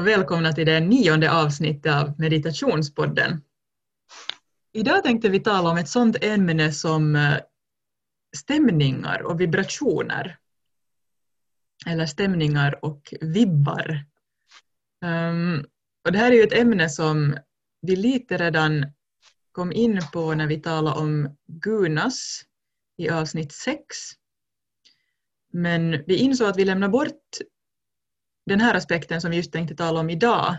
Och välkomna till det nionde avsnittet av Meditationspodden. Idag tänkte vi tala om ett sådant ämne som eh, stämningar och vibrationer. Eller stämningar och vibbar. Um, och det här är ju ett ämne som vi lite redan kom in på när vi talade om Gunas i avsnitt 6. Men vi insåg att vi lämnar bort den här aspekten som vi just tänkte tala om idag,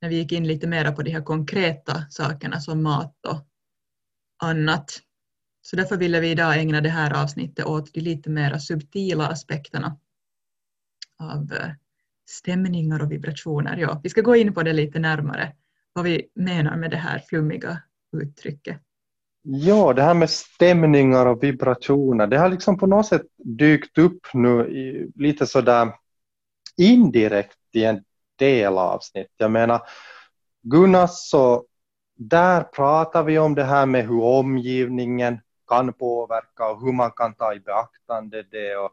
när vi gick in lite mer på de här konkreta sakerna som mat och annat. Så därför ville vi idag ägna det här avsnittet åt de lite mer subtila aspekterna av eh, stämningar och vibrationer. Ja, vi ska gå in på det lite närmare, vad vi menar med det här flummiga uttrycket. Ja, det här med stämningar och vibrationer, det har liksom på något sätt dykt upp nu i, lite sådär indirekt i en del avsnitt. Jag menar, Gunnar, så där pratar vi om det här med hur omgivningen kan påverka och hur man kan ta i beaktande det. Och,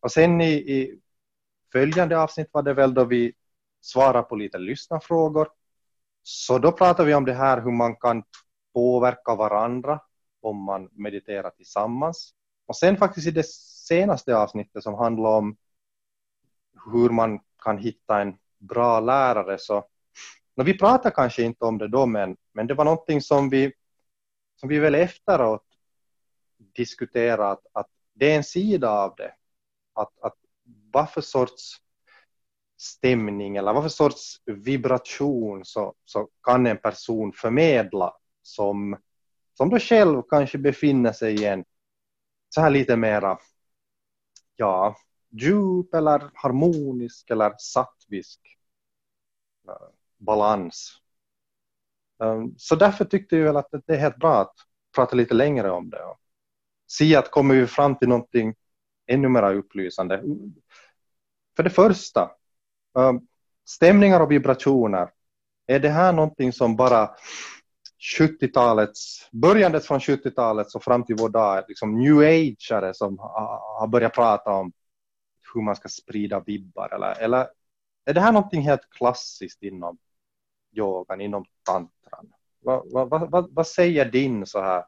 och sen i, i följande avsnitt var det väl då vi svarar på lite lyssnarfrågor. Så då pratar vi om det här hur man kan påverka varandra om man mediterar tillsammans. Och sen faktiskt i det senaste avsnittet som handlar om hur man kan hitta en bra lärare så no, vi pratade kanske inte om det då men, men det var någonting som vi, som vi väl efteråt diskuterade att, att det är en sida av det. Att, att vad för sorts stämning eller vad för sorts vibration så, så kan en person förmedla som, som då själv kanske befinner sig i en så här lite mera ja, djup eller harmonisk eller sattvisk eh, balans. Ehm, så därför tyckte jag väl att det är helt bra att prata lite längre om det och se att kommer vi fram till någonting ännu mer upplysande. För det första, ehm, stämningar och vibrationer, är det här någonting som bara 70-talets, börjandet från 70-talet och fram till vår dag, liksom new ageare som har börjat prata om hur man ska sprida vibbar eller, eller är det här någonting helt klassiskt inom yogan, inom tantran? Vad, vad, vad, vad säger din så här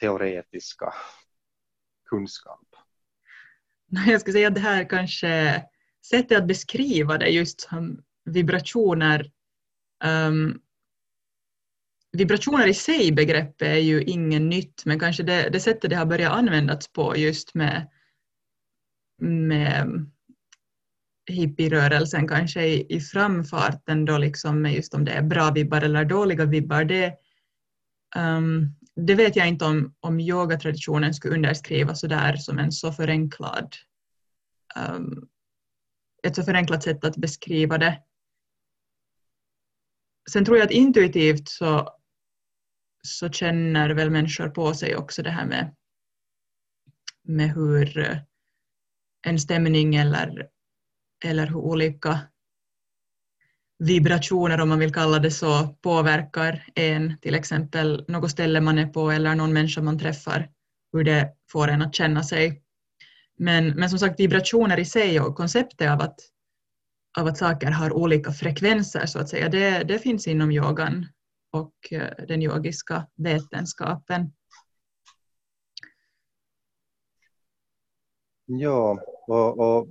teoretiska kunskap? Jag skulle säga att det här kanske sättet att beskriva det just som vibrationer um, vibrationer i sig begreppet är ju inget nytt men kanske det, det sättet det har börjat användas på just med med hippierörelsen kanske i, i framfarten då liksom med just om det är bra vibbar eller dåliga vibbar, det, um, det vet jag inte om, om yogatraditionen skulle underskriva sådär som en så förenklad um, ett så förenklat sätt att beskriva det. Sen tror jag att intuitivt så, så känner väl människor på sig också det här med, med hur en stämning eller, eller hur olika vibrationer, om man vill kalla det så, påverkar en, till exempel något ställe man är på eller någon människa man träffar, hur det får en att känna sig. Men, men som sagt, vibrationer i sig och konceptet av att, av att saker har olika frekvenser, så att säga, det, det finns inom yogan och eh, den yogiska vetenskapen. Ja, och, och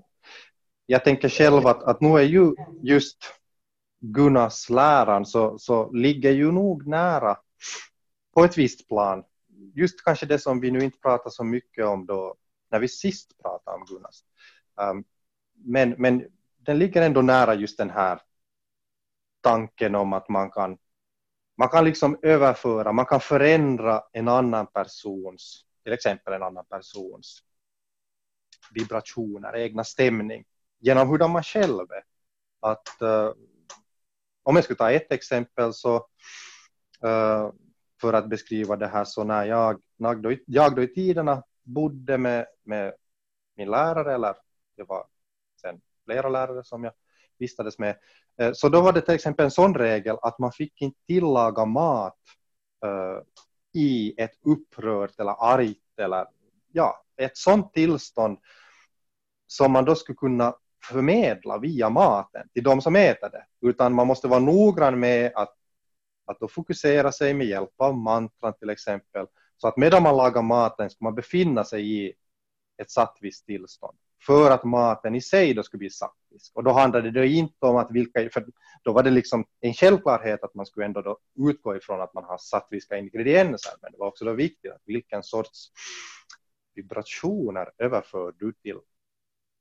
jag tänker själv att, att nu är ju just Gunnars läran så, så ligger ju nog nära på ett visst plan. Just kanske det som vi nu inte pratar så mycket om då när vi sist pratade om Gunnars. Um, men, men den ligger ändå nära just den här tanken om att man kan, man kan liksom överföra, man kan förändra en annan persons, till exempel en annan persons vibrationer, egna stämning genom hur man själv är. Att, uh, om jag skulle ta ett exempel så uh, för att beskriva det här så när jag, när då, jag då i tiderna bodde med, med min lärare eller det var sen flera lärare som jag vistades med. Eh, så då var det till exempel en sån regel att man fick inte tillaga mat i ett upprört eller argt eller ja, ett sånt tillstånd som man då skulle kunna förmedla via maten till de som äter det, utan man måste vara noggrann med att, att då fokusera sig med hjälp av mantran till exempel, så att medan man lagar maten ska man befinna sig i ett sattviskt tillstånd. För att maten i sig då skulle bli sattvisk. Och då handlade det inte om att vilka, för då var det liksom en självklarhet att man skulle ändå då utgå ifrån att man har sattviska ingredienser, men det var också då viktigt att vilken sorts vibrationer överför du till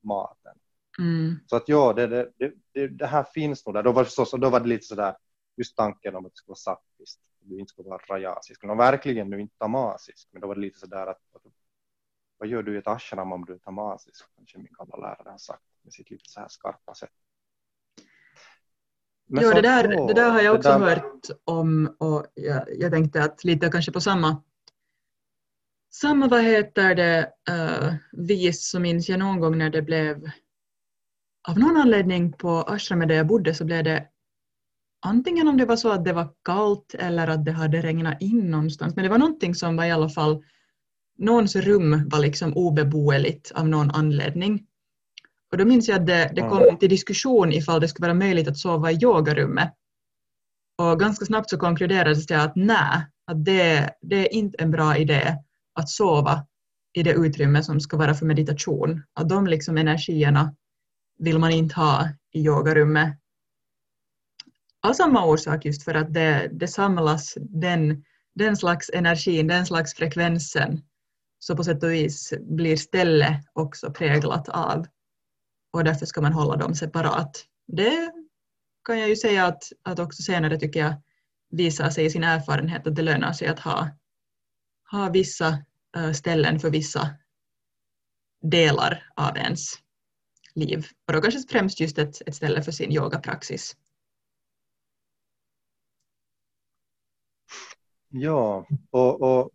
maten. Mm. Så att ja, det, det, det, det, här finns nog där. Då var, förstås, då var det lite sådär, just tanken om att det skulle vara sattviskt, att du inte skulle vara rajasisk, men verkligen nu inte tamasisk, men då var det lite sådär att, att vad gör du i ett ashram om du är tamasisk? Kanske min gamla lärare har sagt med sitt lite så här skarpa sätt. Men jo, det där, det där har jag också där... hört om och jag, jag tänkte att lite kanske på samma samma, vad heter det, uh, vis så minns jag någon gång när det blev av någon anledning på ashramet där jag bodde så blev det antingen om det var så att det var kallt eller att det hade regnat in någonstans, men det var någonting som var i alla fall, någons rum var liksom obeboeligt av någon anledning. Och då minns jag att det, det kom till diskussion ifall det skulle vara möjligt att sova i yogarummet. Och ganska snabbt så konkluderades det att nej, att det, det är inte en bra idé att sova i det utrymme som ska vara för meditation. Att de liksom energierna vill man inte ha i yogarummet. Av samma orsak just för att det, det samlas den, den slags energin, den slags frekvensen så på sätt och vis blir stället också präglat av och därför ska man hålla dem separat. Det kan jag ju säga att, att också senare tycker jag visar sig i sin erfarenhet att det lönar sig att ha, ha vissa eh, ställen för vissa delar av ens liv. Och då kanske främst just ett, ett ställe för sin yogapraxis. Ja, och, och,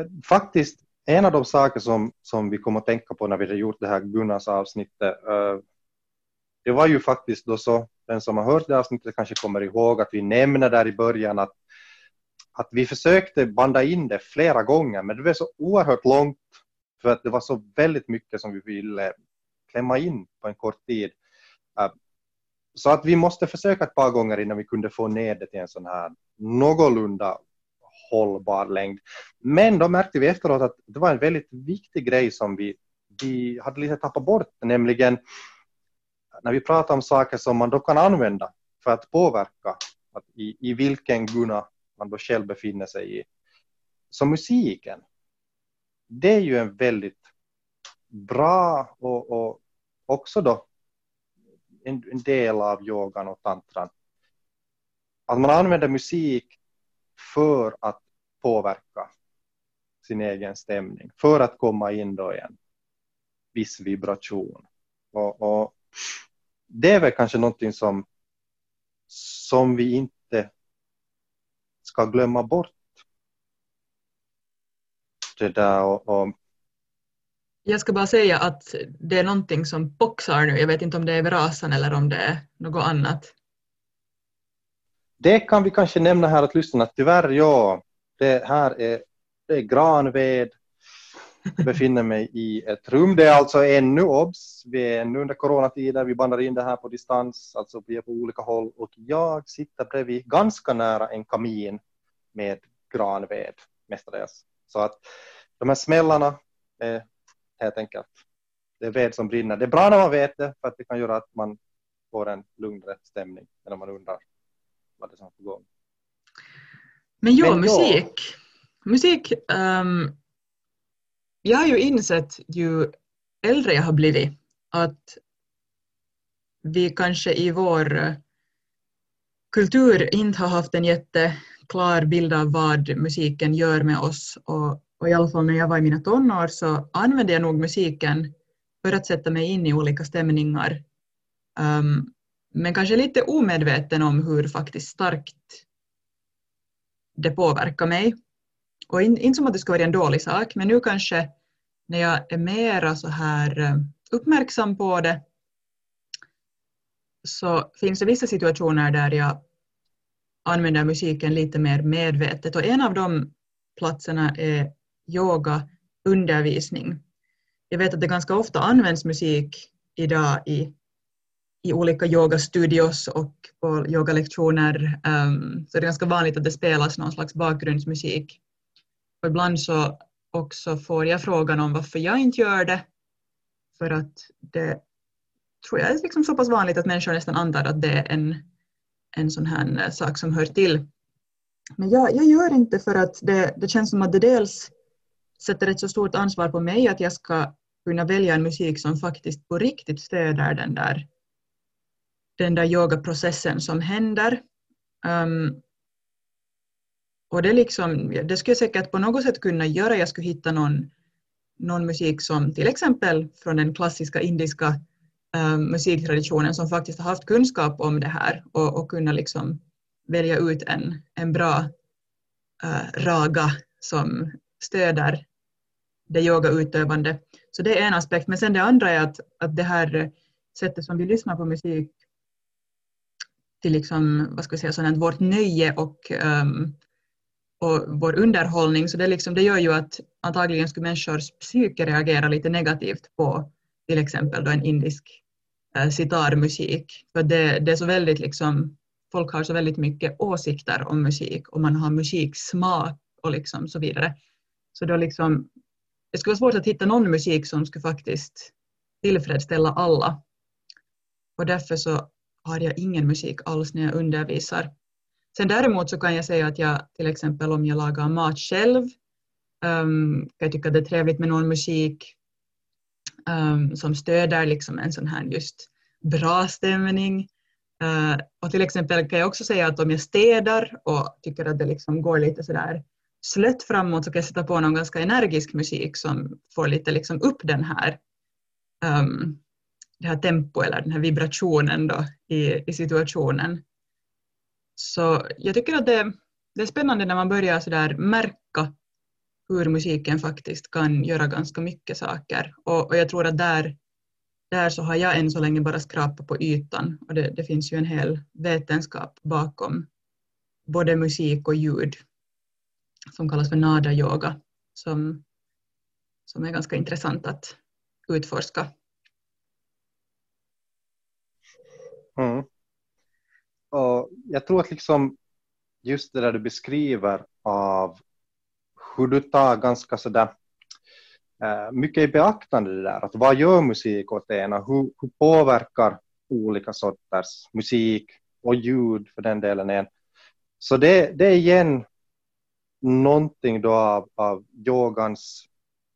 eh, faktiskt en av de saker som, som vi kom att tänka på när vi hade gjort det här Gunnars avsnittet, eh, det var ju faktiskt då så, den som har hört det avsnittet kanske kommer ihåg att vi nämner där i början att, att vi försökte banda in det flera gånger, men det blev så oerhört långt för att det var så väldigt mycket som vi ville klämma in på en kort tid. Äh, så att vi måste försöka ett par gånger innan vi kunde få ner det till en sån här någorlunda hållbar längd. Men då märkte vi efteråt att det var en väldigt viktig grej som vi, vi hade lite tappat bort, nämligen när vi pratar om saker som man då kan använda för att påverka att i, i vilken Gunnar man då själv befinner sig i. Så musiken, det är ju en väldigt bra och, och också då en, en del av yogan och tantran. Att man använder musik för att påverka sin egen stämning, för att komma in då i en viss vibration. Och, och det är väl kanske någonting som, som vi inte ska glömma bort. Det där och, och jag ska bara säga att det är någonting som boxar nu. Jag vet inte om det är verasan eller om det är något annat. Det kan vi kanske nämna här att lyssna. Tyvärr, ja. Det här är, det är granved. Befinner mig i ett rum. Det är alltså ännu obs. Vi är ännu under coronatider. Vi bandar in det här på distans. Alltså vi är på olika håll. Och jag sitter bredvid ganska nära en kamin med granved mestadels. Så att de här smällarna är helt enkelt. Det är ved som brinner. Det är bra när man vet det för att det kan göra att man får en lugnare stämning än om man undrar vad det är som är på gång. Men ja, Men musik. Ja. Musik. Um, jag har ju insett ju äldre jag har blivit att vi kanske i vår eh, kultur inte har haft en jätteklar bild av vad musiken gör med oss och, och i alla fall när jag var i mina tonår så använde jag nog musiken för att sätta mig in i olika stämningar. Um, men kanske lite omedveten om hur faktiskt starkt det påverkar mig. Och in, inte som att det ska vara en dålig sak, men nu kanske när jag är mera så här eh, uppmärksam på det så finns det vissa situationer där jag använder musiken lite mer medvetet och en av de platserna är yogaundervisning. Jag vet att det ganska ofta används musik idag i, i olika yogastudios och på yogalektioner. Um, så det är ganska vanligt att det spelas någon slags bakgrundsmusik. Och ibland så också får jag frågan om varför jag inte gör det. För att det tror jag är liksom så pass vanligt att människor nästan antar att det är en, en sån här eh, sak som hör till. Men jag, jag gör inte för att det, det känns som att det dels sätter ett så stort ansvar på mig att jag ska kunna välja en musik som faktiskt på riktigt stöder den där, den där yogaprocessen som händer. Um, och det, liksom, det skulle jag säkert på något sätt kunna göra. Jag skulle hitta någon, någon musik som till exempel från den klassiska indiska um, musiktraditionen som faktiskt har haft kunskap om det här och, och kunna liksom välja ut en, en bra uh, raga som stöder det yogautövande. Så det är en aspekt. Men sen det andra är att, att det här sättet som vi lyssnar på musik till liksom, vad ska jag säga, sådant, vårt nöje och, um, och vår underhållning, så det, liksom, det gör ju att antagligen skulle människors psyke reagera lite negativt på till exempel då en indisk eh, sitarmusik. För det, det är så väldigt liksom, folk har så väldigt mycket åsikter om musik och man har musiksmak och liksom så vidare. Så då liksom, det skulle vara svårt att hitta någon musik som skulle faktiskt tillfredsställa alla. Och därför så har jag ingen musik alls när jag undervisar. Sen däremot så kan jag säga att jag till exempel om jag lagar mat själv um, kan jag tycka att det är trevligt med någon musik um, som stöder liksom en sån här just bra stämning. Uh, och till exempel kan jag också säga att om jag städar och tycker att det liksom går lite sådär slött framåt så kan jag sätta på någon ganska energisk musik som får lite liksom upp den här, um, det här tempo eller den här vibrationen då i, i situationen. Så jag tycker att det, det är spännande när man börjar så där märka hur musiken faktiskt kan göra ganska mycket saker. Och, och jag tror att där, där så har jag än så länge bara skrapat på ytan och det, det finns ju en hel vetenskap bakom både musik och ljud som kallas för nada yoga som, som är ganska intressant att utforska. Mm. Och jag tror att liksom just det där du beskriver av hur du tar ganska sådär eh, mycket i beaktande det där, att vad gör musik åt en och hur, hur påverkar olika sorters musik och ljud för den delen en. Så det, det är igen någonting då av, av yogans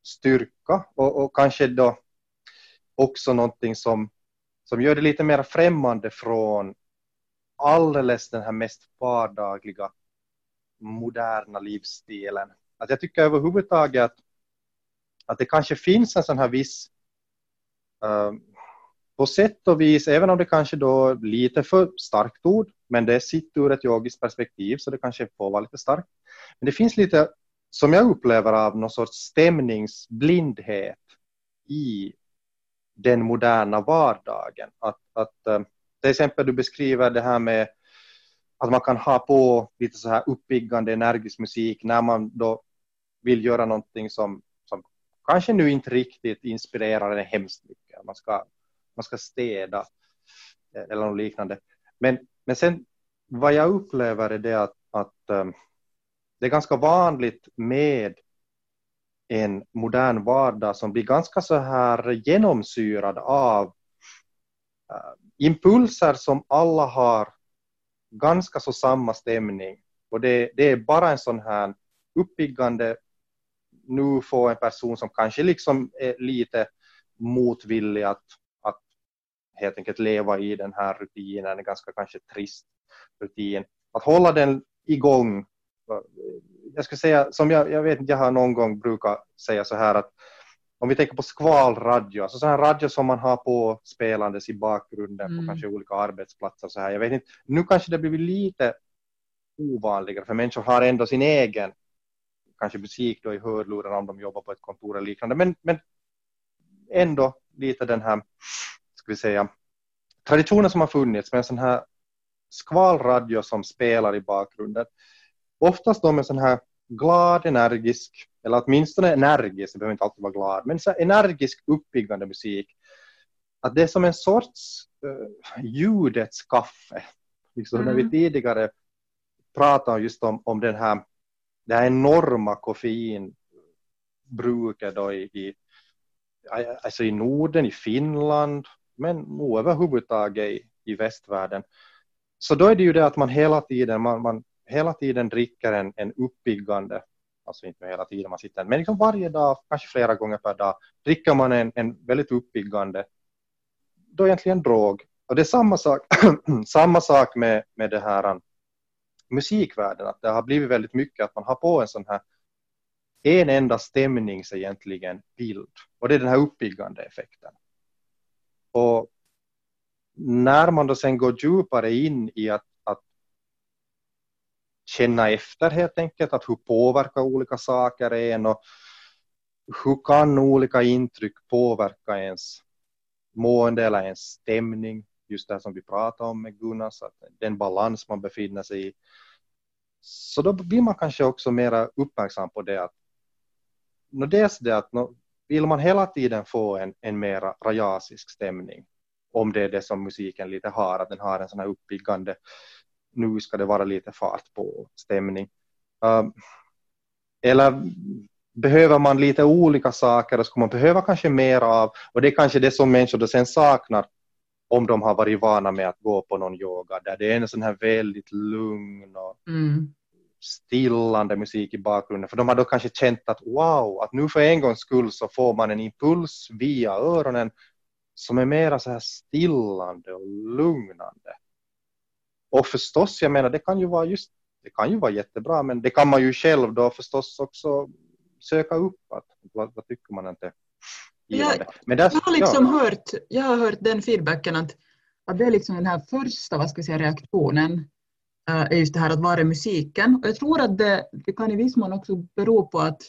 styrka och, och, kanske då också någonting som, som gör det lite mer främmande från alldeles den här mest vardagliga moderna livsstilen. Att jag tycker överhuvudtaget att, att det kanske finns en sån här viss uh, på sätt och vis, även om det kanske då lite för starkt ord, men det sitter ur ett yogiskt perspektiv så det kanske får vara lite starkt. Men det finns lite, som jag upplever av någon sorts stämningsblindhet i den moderna vardagen. Att, att, eh, till exempel du beskriver det här med att man kan ha på lite så här uppiggande energisk musik när man då vill göra någonting som, som kanske nu inte riktigt inspirerar en hemskt mycket. Man ska, man ska städa eh, eller något liknande. Men, men sen vad jag upplever är det att, att ehm, det är ganska vanligt med en modern vardag som blir ganska så här genomsyrad av Äh, impulser som alla har ganska så samma stämning. Och det, det är bara en sån här uppiggande, nu får en person som kanske liksom är lite motvillig att, att helt enkelt leva i den här rutinen, en ganska kanske trist rutin. Att hålla den igång. Jag ska säga, som jag, jag vet jag har någon gång brukat säga så här att om vi tänker på skvalradio, alltså sån här radio som man har på spelandes i bakgrunden mm. på kanske olika arbetsplatser så här. Jag vet inte, nu kanske det blivit lite ovanligare för människor har ändå sin egen kanske musik då i hörlurar om de jobbar på ett kontor eller liknande men, men ändå lite den här ska vi säga traditionen som har funnits med en sån här skvalradio som spelar i bakgrunden oftast då med sån här glad, energisk eller åtminstone energisk, det behöver inte alltid vara glad, men så energisk uppiggande musik. Att det är som en sorts uh, ljudets kaffe. Liksom mm. När vi mm. tidigare pratade just om, om den här, det här enorma koffeinbruket då i, i, alltså i Norden, i Finland, men nog överhuvudtaget i, i västvärlden. Så då är det ju det att man hela tiden, man, man hela tiden dricker en, en uppiggande alltså inte hela tiden man sitter, men liksom varje dag, kanske flera gånger per dag, dricker man en, en väldigt uppiggande, då egentligen drog. Och det är samma sak, samma sak med, med det här um, musikvärlden, att det har blivit väldigt mycket att man har på en sån här en enda stämnings egentligen bild och det är den här uppiggande effekten. Och när man då sen går djupare in i att känna efter helt enkelt, att hur påverkar olika saker en och hur kan olika intryck påverka ens mående eller ens stämning, just det som vi pratade om med Gunnar, så att den balans man befinner sig i. Så då blir man kanske också mer uppmärksam på det att dels det att vill man hela tiden få en, en mer rajasisk stämning, om det är det som musiken lite har, att den har en sån här uppiggande nu ska det vara lite fart på stämning. Uh, eller behöver man lite olika saker och ska man behöva kanske mer av, och det är kanske det som människor då sen saknar om de har varit vana med att gå på någon yoga där det är en sån här väldigt lugn och mm. stillande musik i bakgrunden för de har då kanske känt att wow, att nu för en gångs skull så får man en impuls via öronen som är mera så här stillande och lugnande. Och förstås, jag menar, det kan ju vara just, det kan ju vara jättebra, men det kan man ju själv då förstås också söka upp. Att, vad, vad tycker man inte? Jag, men där, jag, har liksom ja. hört, jag har hört den feedbacken att, att det är liksom den här första vad ska jag säga, reaktionen uh, är just det här att vara musiken. Och jag tror att det, det kan i viss mån också bero på att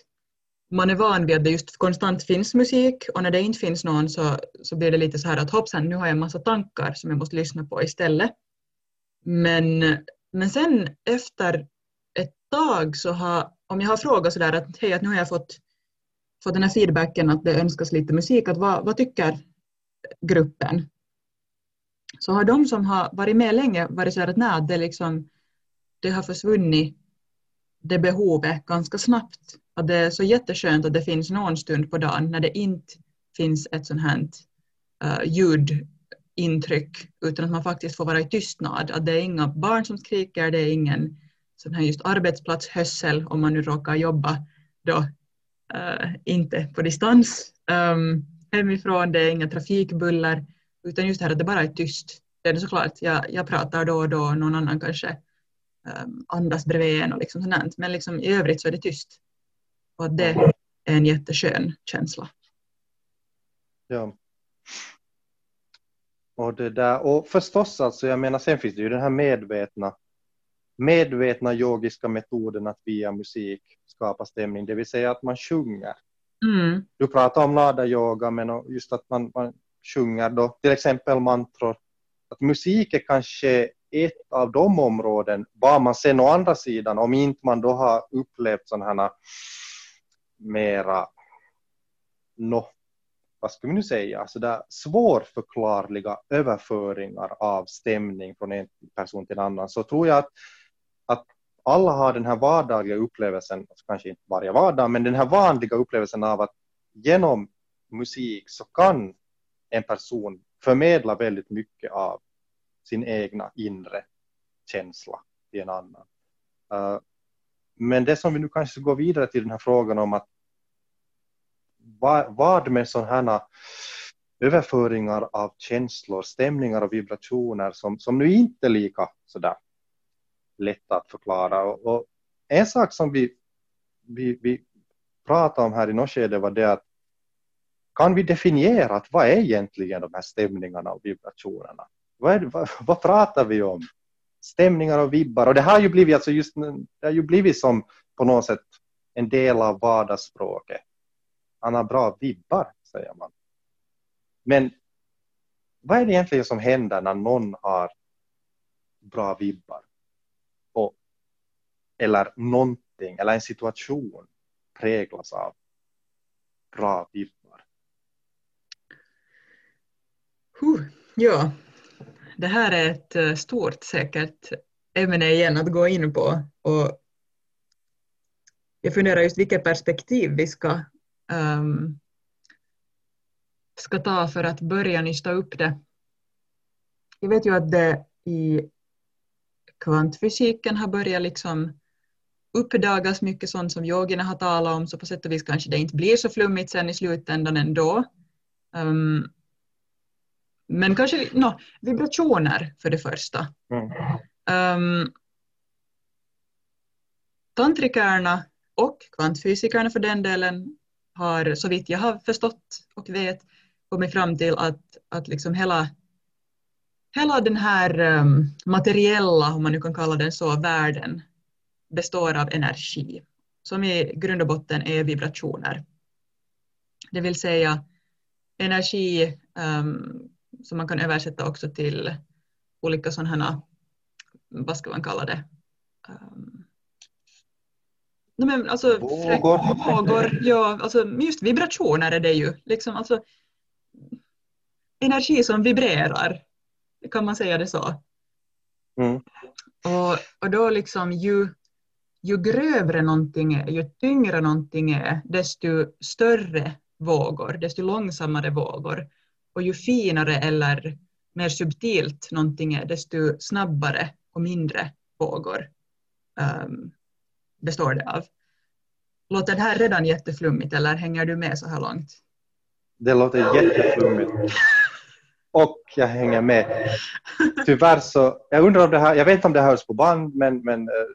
man är van vid att det just konstant finns musik och när det inte finns någon så, så blir det lite så här att hoppsan, nu har jag en massa tankar som jag måste lyssna på istället. Men, men sen efter ett tag så har, om jag har frågat sådär att hej, att nu har jag fått, fått den här feedbacken att det önskas lite musik, att vad, vad tycker gruppen? Så har de som har varit med länge varit så att nej, det, liksom, det har försvunnit det behovet ganska snabbt. Att det är så jätteskönt att det finns någon stund på dagen när det inte finns ett sånt här uh, ljud intryck utan att man faktiskt får vara i tystnad. Att det är inga barn som skriker, det är ingen sån här just arbetsplatshössel om man nu råkar jobba då uh, inte på distans um, hemifrån, det är inga trafikbuller utan just det här att det bara är tyst. Det är det såklart, jag, jag pratar då och då, någon annan kanske um, andas bredvid en och liksom sånt men liksom i övrigt så är det tyst. Och det är en jätteskön känsla. Ja, och, det där, och förstås, alltså, jag menar, sen finns det ju den här medvetna, medvetna yogiska metoden att via musik skapa stämning, det vill säga att man sjunger. Mm. Du pratar om nada yoga, men just att man, man sjunger då, till exempel mantror. Att musik är kanske ett av de områden, bara man sen å andra sidan, om inte man då har upplevt sådana här mera no, vad ska vi nu säga, så där svårförklarliga överföringar av stämning från en person till en annan så tror jag att, att alla har den här vardagliga upplevelsen, alltså kanske inte varje vardag, men den här vanliga upplevelsen av att genom musik så kan en person förmedla väldigt mycket av sin egna inre känsla till en annan. Eh, men det som vi nu kanske ska gå vidare till den här frågan om att vad, med sådana här överföringar av känslor, stämningar och vibrationer som, som nu inte är lika sådär lätta att förklara. Och, och en sak som vi, vi, vi pratade om här i något skede var det att kan vi definiera att vad är egentligen de här stämningarna och vibrationerna? Vad, är, vad, vad pratar vi om? Stämningar och vibbar. Och det har ju blivit, alltså just, det har ju blivit som på något sätt en del av vardagsspråket. Han har bra vibbar, säger man. Men vad är det egentligen som händer när någon har bra vibbar? Och, eller någonting, eller en situation präglas av bra vibbar? Huh, ja, det här är ett eh, stort säkert ämne igen att gå in på. Och jag funderar just vilket perspektiv vi ska, um, ska ta för att börja nysta upp det. Jag vet ju att det i kvantfysiken har börjat liksom uppdagas mycket sånt som yogerna har talat om, så på sätt och vis kanske det inte blir så flummigt sen i slutändan ändå. Um, men kanske no, vibrationer för det första. Mm. Um, tantrikerna och kvantfysikerna för den delen har så vitt jag har förstått och vet kommit fram till att, att liksom hela, hela den här um, materiella, om man nu kan kalla den så, världen består av energi som i grund och botten är vibrationer. Det vill säga energi um, som man kan översätta också till olika sådana, här, vad ska man kalla det? Um, men alltså, vågor. vågor. Ja, alltså just vibrationer är det ju. Liksom, alltså, energi som vibrerar, kan man säga det så? Mm. Och, och då liksom ju, ju grövre någonting är, ju tyngre någonting är, desto större vågor, desto långsammare vågor. Och ju finare eller mer subtilt någonting är, desto snabbare och mindre vågor um, består det av. Låter det här redan jätteflummigt eller hänger du med så här långt? Det låter jätteflummigt. Och jag hänger med. Tyvärr så, jag undrar om det här, jag vet inte om det hörs på band, men, men eh,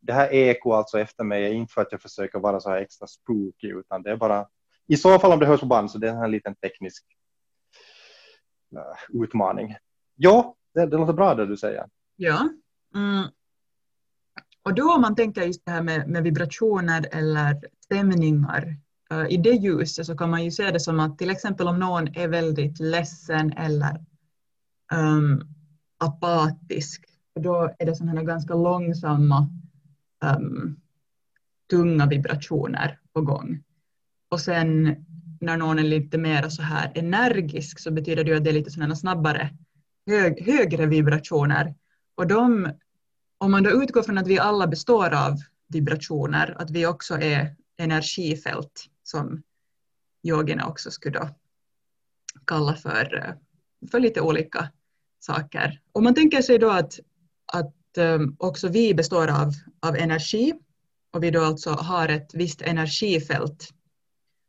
det här eko alltså efter mig är inte för att jag försöker vara så här extra spooky, utan det är bara, i så fall om det hörs på band så det är en liten teknisk uh, utmaning. Ja, det, det låter bra det du säger. Ja. Mm. Och då om man tänker just det här med, med vibrationer eller stämningar, uh, i det ljuset så kan man ju se det som att till exempel om någon är väldigt ledsen eller um, apatisk, då är det sådana ganska långsamma um, tunga vibrationer på gång. Och sen när någon är lite mer så här energisk så betyder det att det är lite sådana snabbare, hög, högre vibrationer. Och de, om man då utgår från att vi alla består av vibrationer, att vi också är energifält som yogierna också skulle då kalla för, eh, för lite olika saker. Om man tänker sig då att, att eh, också vi består av, av energi och vi då alltså har ett visst energifält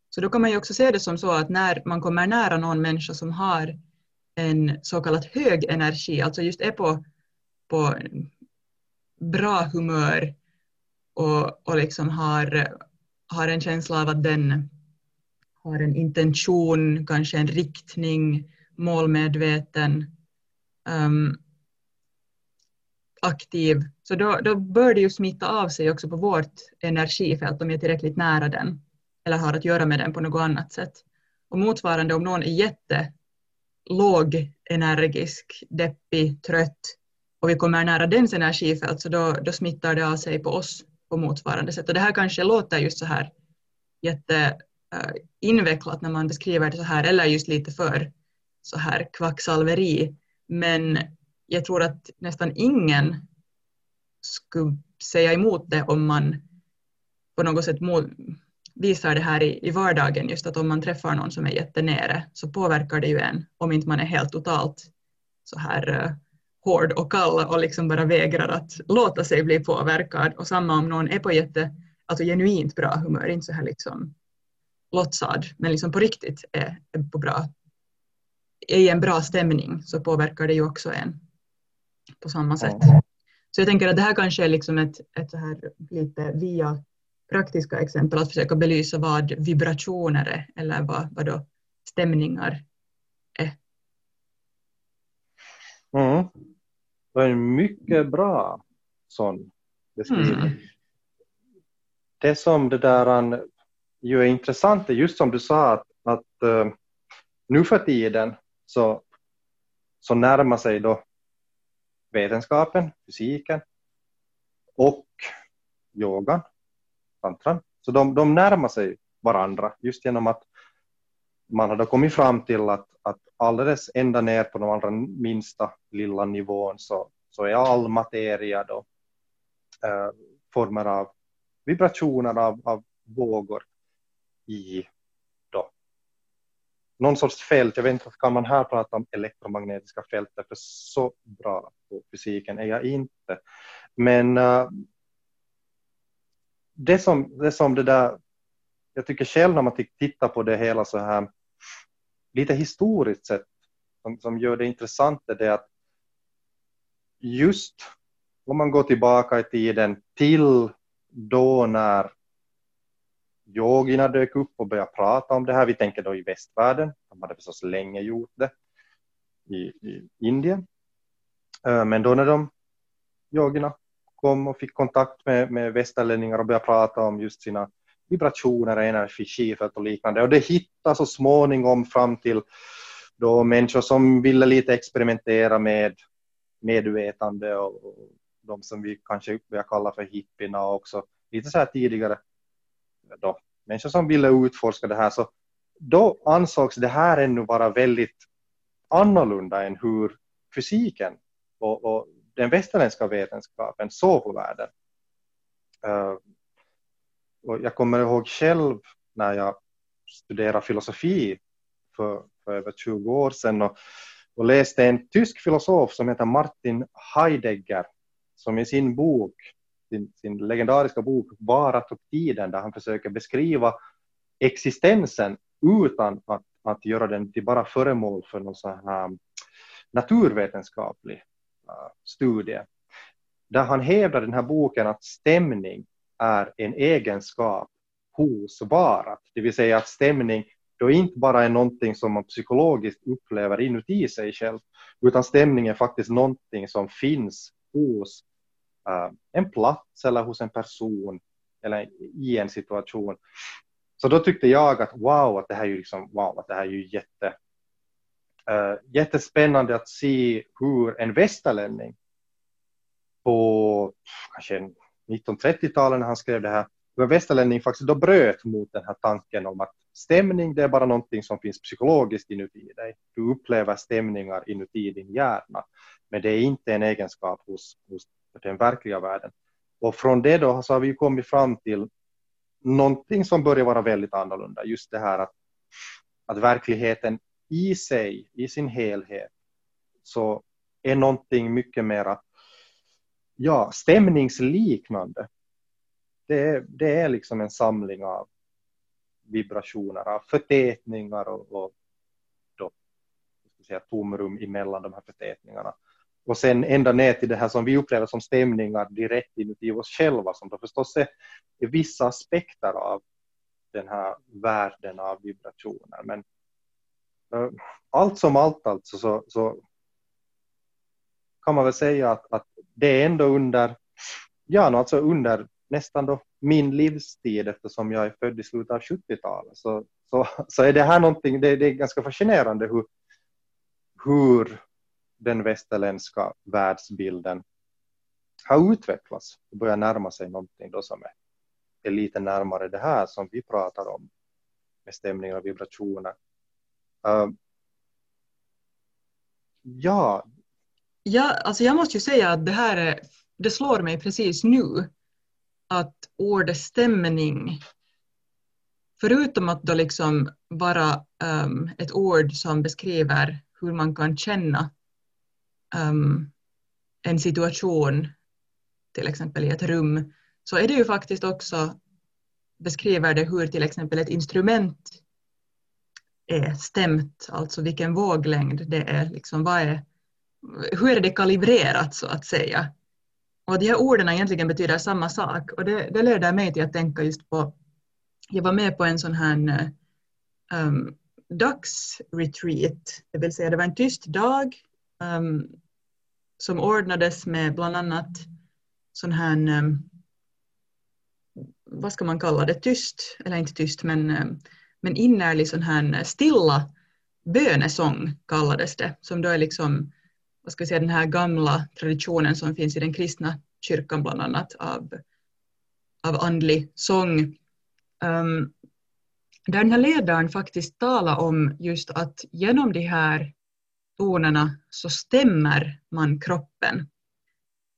så då kan man ju också se det som så att när man kommer nära någon människa som har en så kallad hög energi, alltså just är på, på bra humör och, och liksom har, har en känsla av att den har en intention, kanske en riktning, målmedveten, um, aktiv, så då, då bör det ju smitta av sig också på vårt energifält om jag är tillräckligt nära den eller har att göra med den på något annat sätt. Och motsvarande om någon är jättelåg, energisk, deppig, trött och vi kommer nära dens energifält så då, då smittar det av sig på oss på motsvarande sätt. Och det här kanske låter just så här jätteinvecklat eh, när man beskriver det så här eller just lite för så här kvacksalveri. Men jag tror att nästan ingen skulle säga emot det om man på något sätt visar det här i, i vardagen, just att om man träffar någon som är jättenere så påverkar det ju en om inte man är helt totalt så här uh, hård och kall och liksom bara vägrar att låta sig bli påverkad. Och samma om någon är på jätte, alltså genuint bra humör, inte så här liksom låtsad, men liksom på riktigt är, är på bra i en bra stämning så påverkar det ju också en på samma sätt. Så jag tänker att det här kanske är liksom ett, ett så här lite via praktiska exempel att försöka belysa vad vibrationer är eller vad, vad då stämningar är. Mm. Det är en mycket bra sån beskrivning. Mm. Det som det där ju är intressant är just som du sa att, att uh, nu för tiden så, så närmar sig då vetenskapen, fysiken och yogan, tantran. Så de, de närmar sig varandra just genom att man har kommit fram till att, att alldeles ända ner på de allra minsta lilla nivån så, så är all materia då eh, former av vibrationer av, av vågor i då någon sorts fält. Jag vet inte, kan man här prata om elektromagnetiska fält? För så bra på fysiken är jag inte. Men eh, det, som, det som det där, jag tycker själv när man tittar på det hela så här lite historiskt sett som, som gör det intressant är det att just om man går tillbaka i tiden till då när yogierna dök upp och började prata om det här. Vi tänker då i västvärlden. De hade förstås länge gjort det i, i Indien. Eh, men då när de yogierna kom och fick kontakt med, med västerlänningar och började prata om just sina vibrationer, energiskiftet och liknande. Och det hittade så småningom fram till då människor som ville lite experimentera med medvetande och, och de som vi kanske börjar kalla för hippierna också lite så här tidigare då, människor som ville utforska det här så då ansågs det här ännu vara väldigt annorlunda än hur fysiken och, och den västerländska vetenskapen såg på världen. Uh, och jag kommer ihåg själv när jag studerade filosofi för, för över 20 år sedan och, och läste en tysk filosof som heter Martin Heidegger som i sin bok, sin, sin legendariska bok Varat och tiden, där han försöker beskriva existensen utan att, att göra den till bara föremål för någon sån här naturvetenskaplig uh, studie. Där han hävdar i den här boken att stämning är en egenskap hos varat, det vill säga att stämning då inte bara är någonting som man psykologiskt upplever inuti sig själv, utan stämning är faktiskt någonting som finns hos eh, en plats eller hos en person eller i en situation. Så då tyckte jag att wow, att det här är ju liksom, wow, att det här är ju jätte, uh, jättespännande att se hur en västerlänning på kanske 1930-talet när han skrev det här, hur västerlänning faktiskt då bröt mot den här tanken om att stämning det är bara någonting som finns psykologiskt inuti dig. Du upplever stämningar inuti din hjärna, men det är inte en egenskap hos, hos den verkliga världen. Och från det då så har vi kommit fram till någonting som börjar vara väldigt annorlunda. Just det här att, att verkligheten i sig, i sin helhet, så är någonting mycket mera ja, stämningsliknande. Det är, det är liksom en samling av vibrationer, av förtätningar och, och då, ska säga, tomrum emellan de här förtätningarna. Och sen ända ner till det här som vi upplever som stämningar direkt inuti oss själva som då förstås är, är vissa aspekter av den här världen av vibrationer. Men eh, allt som allt alltså så, så kan man väl säga att, att det är ändå under, ja, alltså under nästan då min livstid eftersom jag är född i slutet av 70-talet så, så, så är det här någonting, det, det är ganska fascinerande hur, hur den västerländska världsbilden har utvecklats och börjar närma sig någonting då som är, är lite närmare det här som vi pratar om med stämningar och vibrationer. Uh, ja jag, alltså jag måste ju säga att det här är, det slår mig precis nu att ordet stämning förutom att då liksom vara um, ett ord som beskriver hur man kan känna um, en situation, till exempel i ett rum, så är det ju faktiskt också beskriver det hur till exempel ett instrument är stämt, alltså vilken våglängd det är, liksom, vad är, hur är det kalibrerat så att säga. Och de här orden egentligen betyder samma sak. Och det, det leder mig till att tänka just på, jag var med på en sån här eh, um, dagsretreat, det vill säga det var en tyst dag um, som ordnades med bland annat sån här, um, vad ska man kalla det, tyst, eller inte tyst, men, um, men innerlig sån här stilla bönesång kallades det, som då är liksom, vad ska vi säga, den här gamla traditionen som finns i den kristna kyrkan bland annat av, av andlig sång. Um, där den här ledaren faktiskt talar om just att genom de här tonerna så stämmer man kroppen.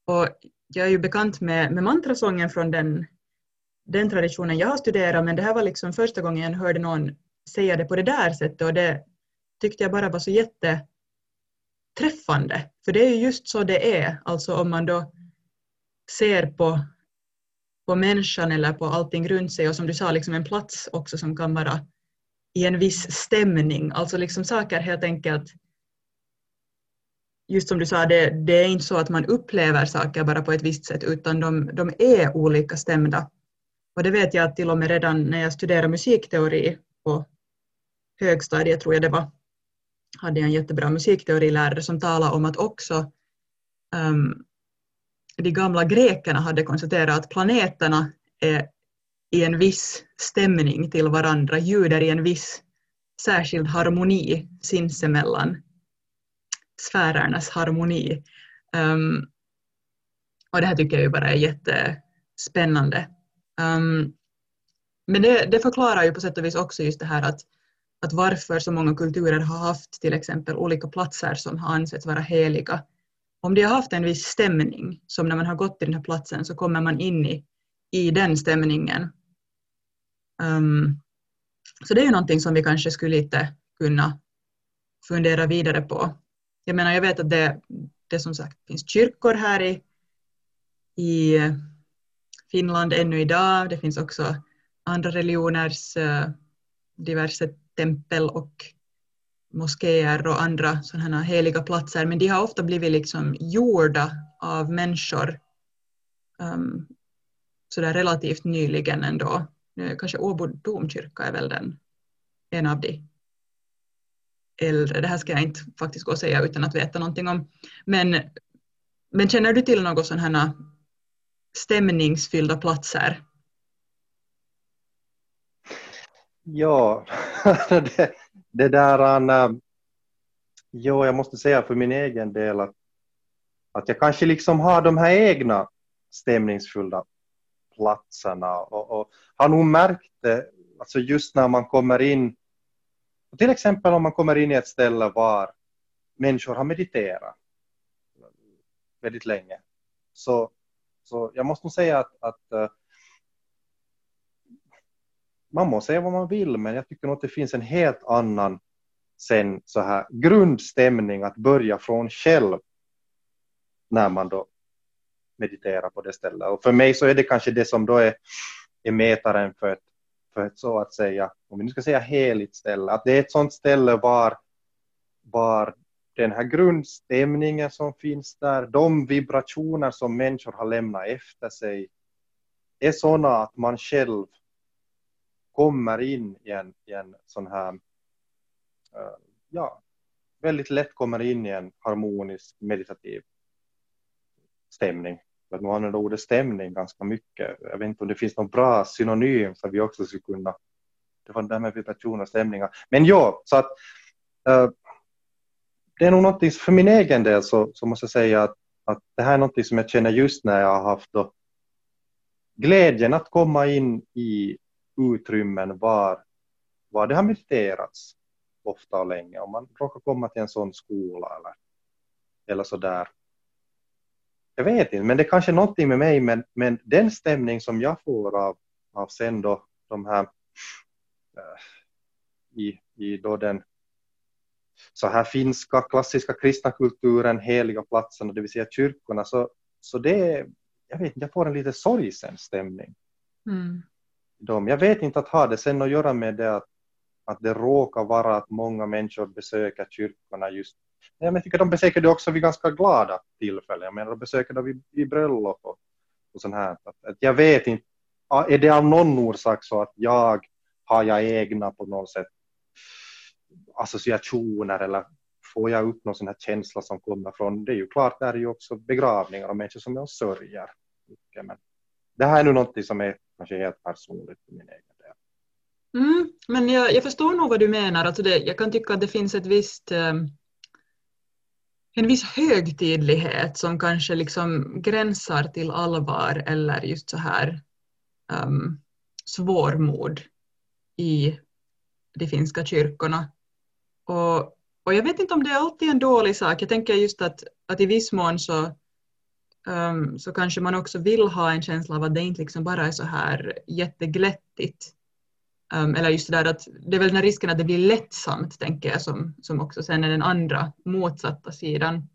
Och jag är ju bekant med, med mantrasången från den, den traditionen jag har studerat men det här var liksom första gången jag hörde någon säga det på det där sättet och det tyckte jag bara var så jätte träffande. För det är just så det är, alltså om man då ser på, på människan eller på allting runt sig. Och som du sa, liksom en plats också som kan vara i en viss stämning, alltså liksom saker helt enkelt just som du sa, det, det, är inte så att man upplever saker bara på ett visst sätt utan de, de är olika stämda. Och det vet jag att till och med redan när jag studerade musikteori på högstadiet tror jag det var, hade jag en jättebra musikteorilärare som talade om att också um, de gamla grekerna hade konstaterat att planeterna är i en viss stämning till varandra, ljuder i en viss särskild harmoni sinsemellan sfärernas harmoni. Um, och det här tycker jag ju bara är jättespännande. Um, men det, det, förklarar ju på sätt och vis också just det här att, att varför så många kulturer har haft till exempel olika platser som har ansetts vara heliga. Om de har haft en viss stämning, som när man har gått till den här platsen så kommer man in i, i den stämningen. Um, så det är ju någonting som vi kanske skulle lite kunna fundera vidare på jag menar, jag vet att det, det som sagt finns kyrkor här i, i eh, Finland ännu idag. Det finns också andra religioners uh, diverse tempel och moskéer och andra sådana heliga platser, men de har ofta blivit liksom gjorda av människor um, sådär relativt nyligen ändå. Kanske Åbo domkyrka är väl den, en av de äldre. Det här ska jag inte faktiskt gå och säga utan att veta någonting om. Men, men känner du till några sådana stämningsfyllda platser? Ja, det, det där... Uh, jo, jag måste säga för min egen del att, att jag kanske liksom har de här egna stämningsfulla platserna och, och har nog märkt det, alltså just när man kommer in till exempel om man kommer in i ett ställe var människor har mediterat väldigt länge. Så, så jag måste nog säga att, att uh, man må säga vad man vill, men jag tycker nog att det finns en helt annan sen så här grundstämning att börja från själv när man då mediterar på det stället. Och för mig så är det kanske det som då är, är mätaren för ett för ett så att säga, om vi nu ska säga heligt ställe, att det är ett sånt ställe var, var den här grundstämningen som finns där, de vibrationer som människor har lämnat efter sig, är sådana att man själv kommer in i en, i en sån här, uh, ja, väldigt lätt kommer in i en harmonisk meditativ stämning för att man använder ordet stämning ganska mycket. Jag vet inte om det finns någon bra synonym som vi också skulle kunna. Det var det där med vibrationer och stämningar. Men ja, så att uh, det är nog någonting, för min egen del så, så måste jag säga att, att det här är någonting som jag känner just när jag har haft då glädjen att komma in i utrymmen var, var det har mediterats ofta och länge. Om man råkar komma till en sån skola eller, eller så där jag vet inte, men det är kanske någonting med mig, men, men den stämning som jag får av, av sen då de här äh, i, i då den så här finska klassiska kristna kulturen, heliga platserna, det vill säga kyrkorna, så, så det jag vet inte, jag får en lite sorgsen stämning. Mm dem. jag vet inte att ha det sen att göra med det att, att det råkar vara att många människor besöker kyrkorna just jag tycker de besöker det också vid ganska glada tillfällen. Jag menar, de besöker det vid, vid bröllop och, och sånt här. Att, att jag vet inte, är det av någon orsak så att jag har jag egna på något sätt associationer eller får jag upp någon sån här känsla som kommer från, det är ju klart, det är ju också begravningar och människor som jag sörjer. Men det här är nu någonting som är kanske helt personligt för min egen del. Mm, men jag, jag, förstår nog vad du menar. Alltså det, jag kan tycka att det finns ett visst, eh, en viss högtidlighet som kanske liksom gränsar till allvar eller just så här um, svårmod i de finska kyrkorna. Och, och jag vet inte om det är alltid en dålig sak. Jag tänker just att, att i viss mån så, um, så kanske man också vill ha en känsla av att det inte liksom bara är så här jätteglättigt. Um, eller just det där att det är väl den här risken att det blir lättsamt, tänker jag, som, som också sen är den andra motsatta sidan.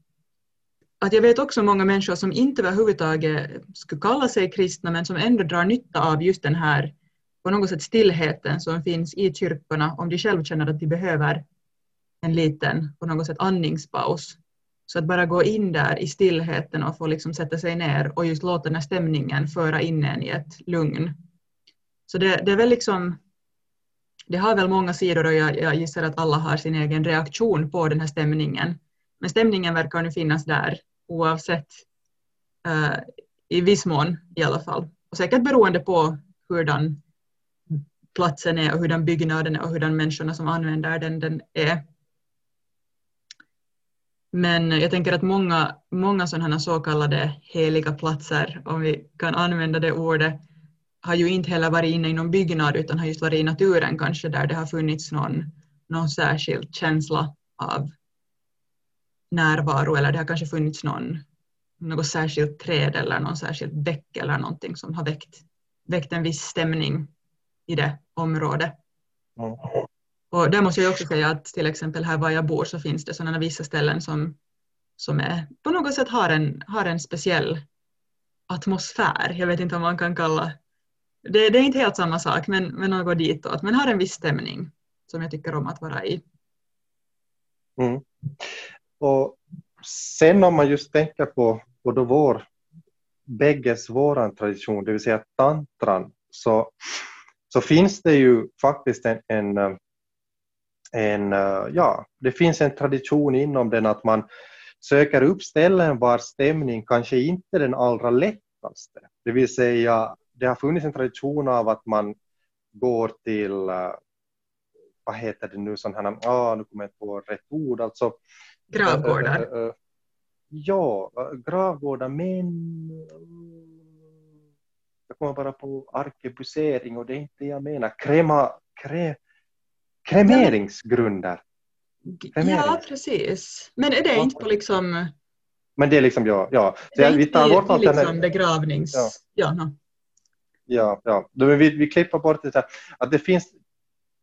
Att jag vet också många människor som inte överhuvudtaget skulle kalla sig kristna men som ändå drar nytta av just den här på något sätt stillheten som finns i kyrkorna om de själv känner att de behöver en liten på något sätt andningspaus. Så att bara gå in där i stillheten och få liksom sätta sig ner och just låta den här stämningen föra in en i ett lugn. Så det, det är väl liksom det har väl många sidor och jag, jag gissar att alla har sin egen reaktion på den här stämningen. Men stämningen verkar nu finnas där oavsett, uh, i viss mån i alla fall. Och säkert beroende på hurdan platsen är och hurdan byggnaden är och hurdan människorna som använder den, den är. Men jag tänker att många, många sådana så kallade heliga platser, om vi kan använda det ordet, har ju inte heller varit inne i någon byggnad utan har just varit i naturen kanske där det har funnits någon, någon särskild känsla av närvaro eller det har kanske funnits någon, något särskilt träd eller någon särskild bäck eller någonting som har väckt, väckt en viss stämning i det området. Mm. Och där måste jag också säga att till exempel här var jag bor så finns det sådana vissa ställen som, som är, på något sätt har en, har en speciell atmosfär. Jag vet inte om man kan kalla det, det är inte helt samma sak men, men något ditåt. Men har en viss stämning som jag tycker om att vara i. Mm. Och sen om man just tänker på, på då vår, bägges våran tradition, det vill säga tantran, så, så finns det ju faktiskt en, en, en, ja, det finns en tradition inom den att man söker upp ställen var stämning kanske inte är den allra lättaste. Det vill säga, det har funnits en tradition av att man går till, vad heter det nu, sån här, ah, nu kommer jag inte på rätt ord, alltså Gravgårdar? Äh, äh, ja, gravgårdar, men jag kommer bara på arkebusering och det är inte det jag menar. Krema, kre, kremeringsgrunder. Kremering. Ja, precis. Men är det inte på liksom... Men det är liksom, ja. ja. Så det är vi tar bort allt liksom begravnings... Ja. Ja, no. ja, ja. Vi, vi klipper bort det här. Att det finns,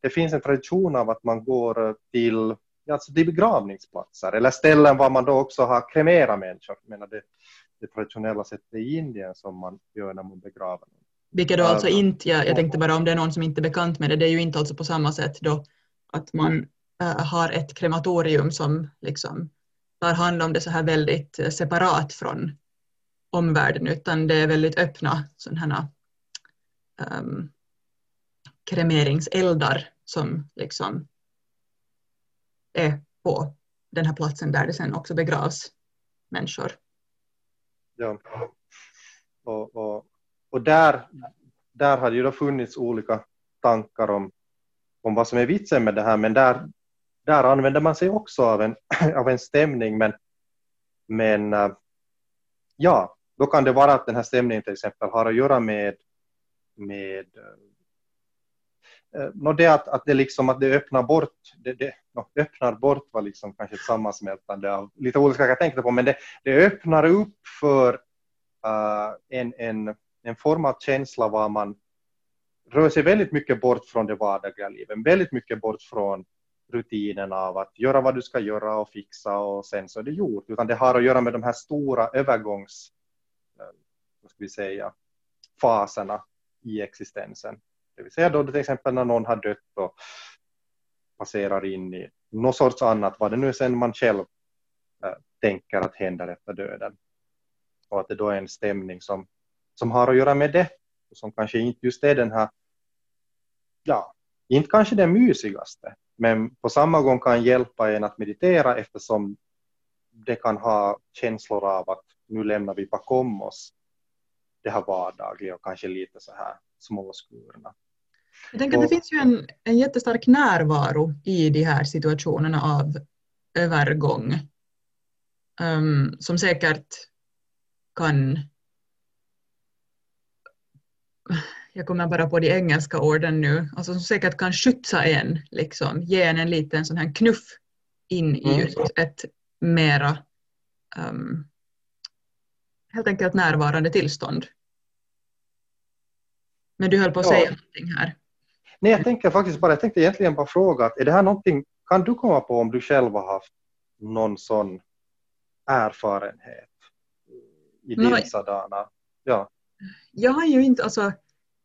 det finns en tradition av att man går till alltså till begravningsplatser eller ställen var man då också har kremerat människor. Jag menar det, det traditionella sättet i Indien som man gör när man begraver någon. Vilket då alltså inte, jag, jag tänkte bara om det är någon som inte är bekant med det, det är ju inte alltså på samma sätt då att man äh, har ett krematorium som liksom tar hand om det så här väldigt äh, separat från omvärlden utan det är väldigt öppna sådana um, kremeringseldar som liksom är på den här platsen där det sen också begravs människor. Ja, och, och, och där, där har ju då funnits olika tankar om, om vad som är vitsen med det här, men där, där använder man sig också av en, av en stämning, men, men eh, ja, då kan det vara att den här stämningen till exempel har att göra med, med eh, eh, no, det att, att det liksom att det öppnar bort, det, det no, öppnar bort var liksom kanske ett sammansmältande av lite olika saker jag tänkte på, men det, det öppnar upp för uh, en, en, en form av känsla var man rör sig väldigt mycket bort från det vardagliga livet, väldigt mycket bort från rutinen av att göra vad du ska göra och fixa och sen så är det gjort, utan det har att göra med de här stora övergångs, eh, vad ska vi säga, faserna i existensen. Det vill säga då till exempel när någon har dött och passerar in i något sorts annat, vad det nu är sen man själv äh, tänker att händer efter döden. Och att det då är en stämning som, som har att göra med det, och som kanske inte just är den här, ja, inte kanske det mysigaste, men på samma gång kan hjälpa en att meditera eftersom det kan ha känslor av att nu lämnar vi bakom oss det här vardagliga och kanske lite så här småskurna. Jag tänker att det finns ju en, en jättestark närvaro i de här situationerna av övergång um, som säkert kan jag kommer bara på de engelska orden nu, alltså som säkert kan skjutsa en, liksom, ge en en liten sån här knuff in i mm. just ett mera um, helt enkelt närvarande tillstånd. Men du höll på att ja. säga någonting här. Nej, jag tänker faktiskt bara, jag tänkte egentligen bara fråga, att är det här någonting, kan du komma på om du själv har haft någon sån erfarenhet i dina sadana? Ja. Jag har ju inte, alltså,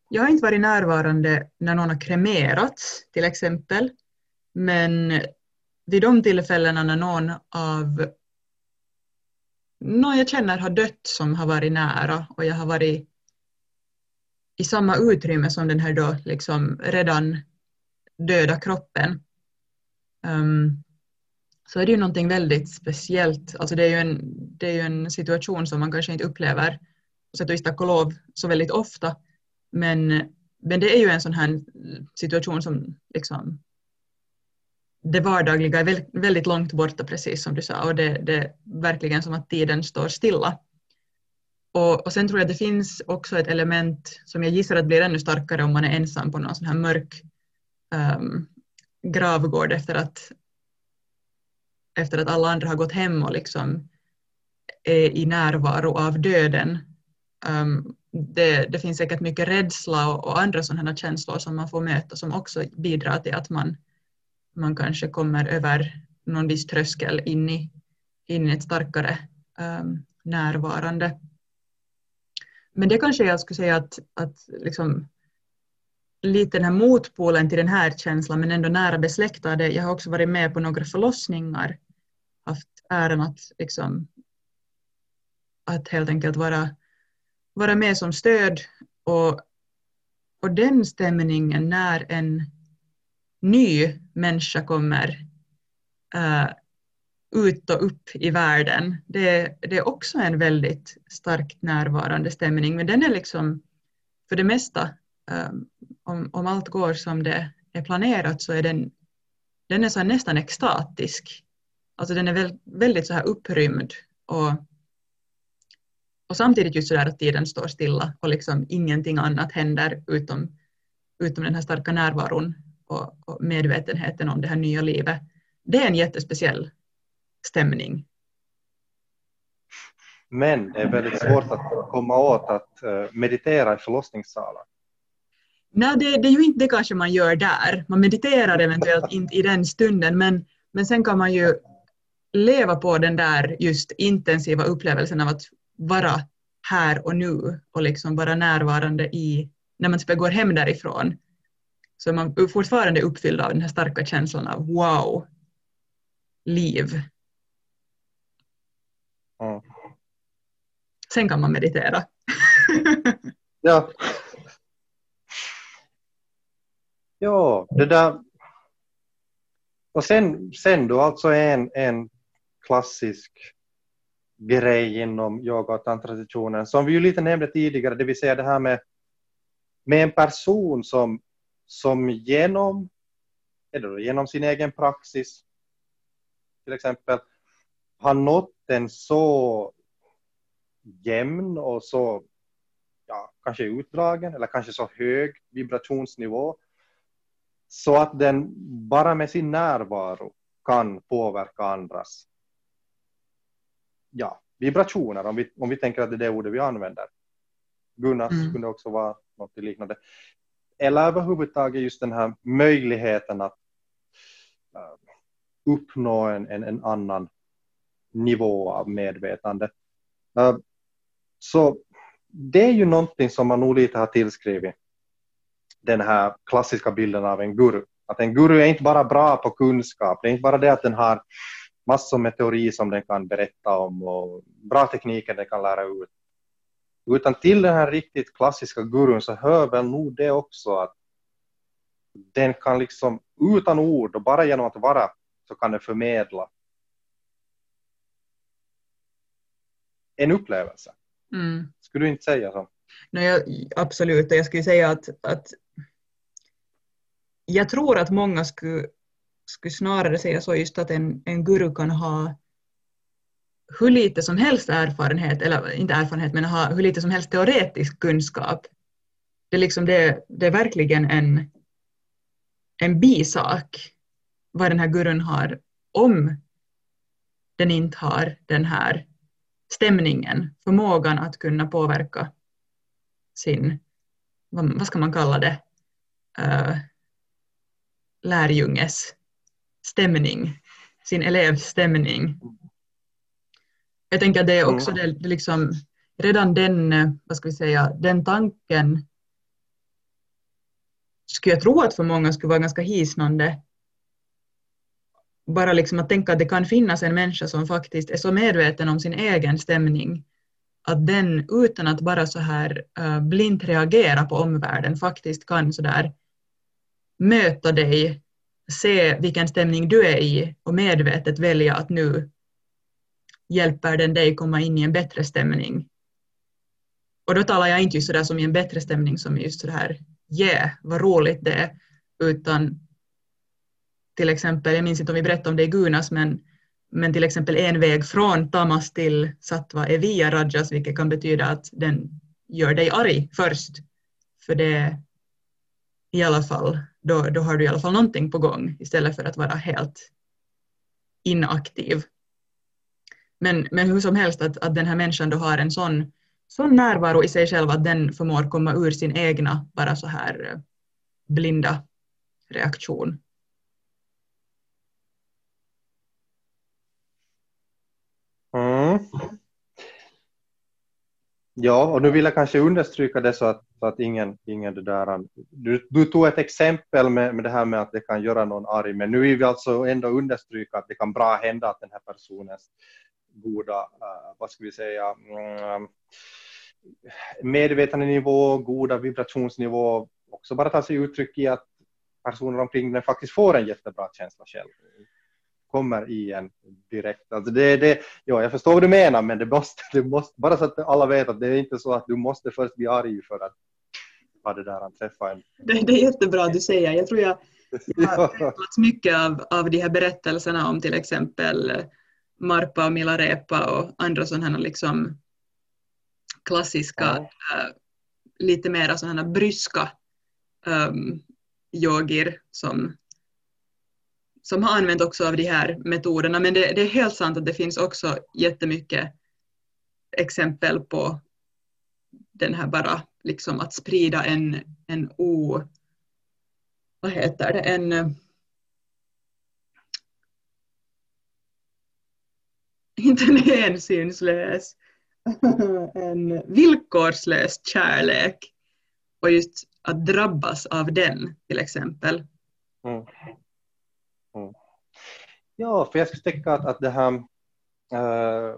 jag har inte varit närvarande när någon har kremerats till exempel, men vid de tillfällena när någon av någon jag känner har dött som har varit nära och jag har varit i samma utrymme som den här då liksom redan döda kroppen um, så är det ju någonting väldigt speciellt. Alltså det är ju en, det är ju en situation som man kanske inte upplever sätt och vis tack och lov så väldigt ofta. Men, men det är ju en sån här situation som liksom det vardagliga är väldigt långt borta precis som du sa och det, det är verkligen som att tiden står stilla. Och, och sen tror jag att det finns också ett element som jag gissar att blir ännu starkare om man är ensam på någon sån här mörk um, gravgård efter att, efter att alla andra har gått hem och liksom är i närvaro av döden. Um, det, det, finns säkert mycket rädsla och, och andra sådana känslor som man får möta som också bidrar till att man, man kanske kommer över någon viss tröskel in i, in i ett starkare um, närvarande. Men det kanske jag skulle säga att, att liksom, lite den här motpolen till den här känslan men ändå nära besläktade. Jag har också varit med på några förlossningar, haft äran att, liksom, att helt enkelt vara, vara med som stöd och, och den stämningen när en ny människa kommer uh, ut och upp i världen. Det, det, är också en väldigt starkt närvarande stämning, men den är liksom för det mesta, um, om, om allt går som det är planerat så är den, den är så nästan extatisk. Alltså den är väl, väldigt så här upprymd och, och samtidigt just så där att tiden står stilla och liksom ingenting annat händer utom, utom den här starka närvaron och, och medvetenheten om det här nya livet. Det är en jättespeciell stämning. Men det är väldigt svårt att komma åt att eh, meditera i förlossningssalar. Nej, det, det, är ju inte det kanske man gör där. Man mediterar eventuellt inte i den stunden, men, men sen kan man ju leva på den där just intensiva upplevelsen av att vara här och nu och liksom vara närvarande i, när man går hem därifrån, så är man fortfarande uppfylld av den här starka känslan av wow, liv. Mm. Sen kan man meditera. ja. Ja, det där. Och sen, sen då alltså en, en klassisk grej inom yoga och tantratraditionen som vi ju lite nämnde tidigare, det vill säga det här med, med en person som, som genom, eller genom sin egen praxis till exempel har nått en så jämn och så ja, kanske utdragen eller kanske så hög vibrationsnivå så att den bara med sin närvaro kan påverka andras ja, vibrationer om vi, om vi tänker att det är det ordet vi använder. Gunnars mm. kunde också vara något liknande. Eller överhuvudtaget just den här möjligheten att uh, uppnå en, en, en annan nivå av medvetande. Uh, så det är ju någonting som man nog lite har tillskrivit den här klassiska bilden av en guru. Att en guru är inte bara bra på kunskap, det är inte bara det att den har massor med teori som den kan berätta om och bra tekniker den kan lära ut. Utan till den här riktigt klassiska gurun så hör väl nog det också att den kan liksom utan ord och bara genom att vara så kan den förmedla en upplevelse. Mm. Skulle du inte säga så? No, jag, absolut, jag skulle säga att, att jag tror att många skulle, skulle snarare säga så just att en, en guru kan ha hur lite som helst erfarenhet, eller inte erfarenhet, men ha hur lite som helst teoretisk kunskap. Det är, liksom det, det är verkligen en, en bisak vad den här gurun har om den inte har den här stämningen, förmågan att kunna påverka sin, vad, ska man kalla det, uh, lärjunges stämning, sin elevs stämning. Jag tänker att det är också det, det liksom, redan den, vad ska vi säga, den tanken skulle jag tro att för många skulle vara ganska hisnande. Bara liksom att tänka att det kan finnas en människa som faktiskt är så medveten om sin egen stämning att den utan att bara så här uh, blint reagera på omvärlden faktiskt kan så där möta dig, se vilken stämning du är i och medvetet välja att nu hjälper den dig komma in i en bättre stämning. Och då talar jag inte just sådär som i en bättre stämning som just sådär, yeah, vad roligt det är, utan till exempel, jag minns inte om vi berättade om det i Gunas, men, men till exempel en väg från tamas till sattva är via rajas, vilket kan betyda att den gör dig arg först. För det är i alla fall, då, då har du i alla fall någonting på gång istället för att vara helt inaktiv. Men, men hur som helst att, att den här människan då har en sån, sån närvaro i sig själv att den förmår komma ur sin egna bara så här eh, blinda reaktion. Mm. Ja, och nu vill jag kanske understryka det så att, så att ingen, ingen det där, du, du tog ett exempel med, med det här med att det kan göra någon arg, men nu vill vi alltså ändå understryka att det kan bra hända att den här personens goda, uh, vad ska vi säga, mm, um, medvetandenivå, goda vibrationsnivå också bara tar sig uttryck i att personer omkring den faktiskt får en jättebra känsla själv kommer i en direkt. Alltså det, det, ja, jag förstår vad du menar, men det måste, det måste, bara så att alla vet att det är inte så att du måste först bli arg för att ha det där att träffa en. Det, det är jättebra att du säger. Jag tror jag, jag har träffat mycket av, av de här berättelserna om till exempel Marpa och Milarepa och andra sådana liksom klassiska, ja. äh, lite mera sådana bryska um, yogir som som har använt också av de här metoderna. Men det, det, är helt sant att det finns också jättemycket exempel på den här bara liksom att sprida en, en o... Vad heter det? En... Inte en hänsynslös, en villkorslös kärlek. Och just att drabbas av den till exempel. Mm. Ja, för jag skulle tänka att, att det här äh,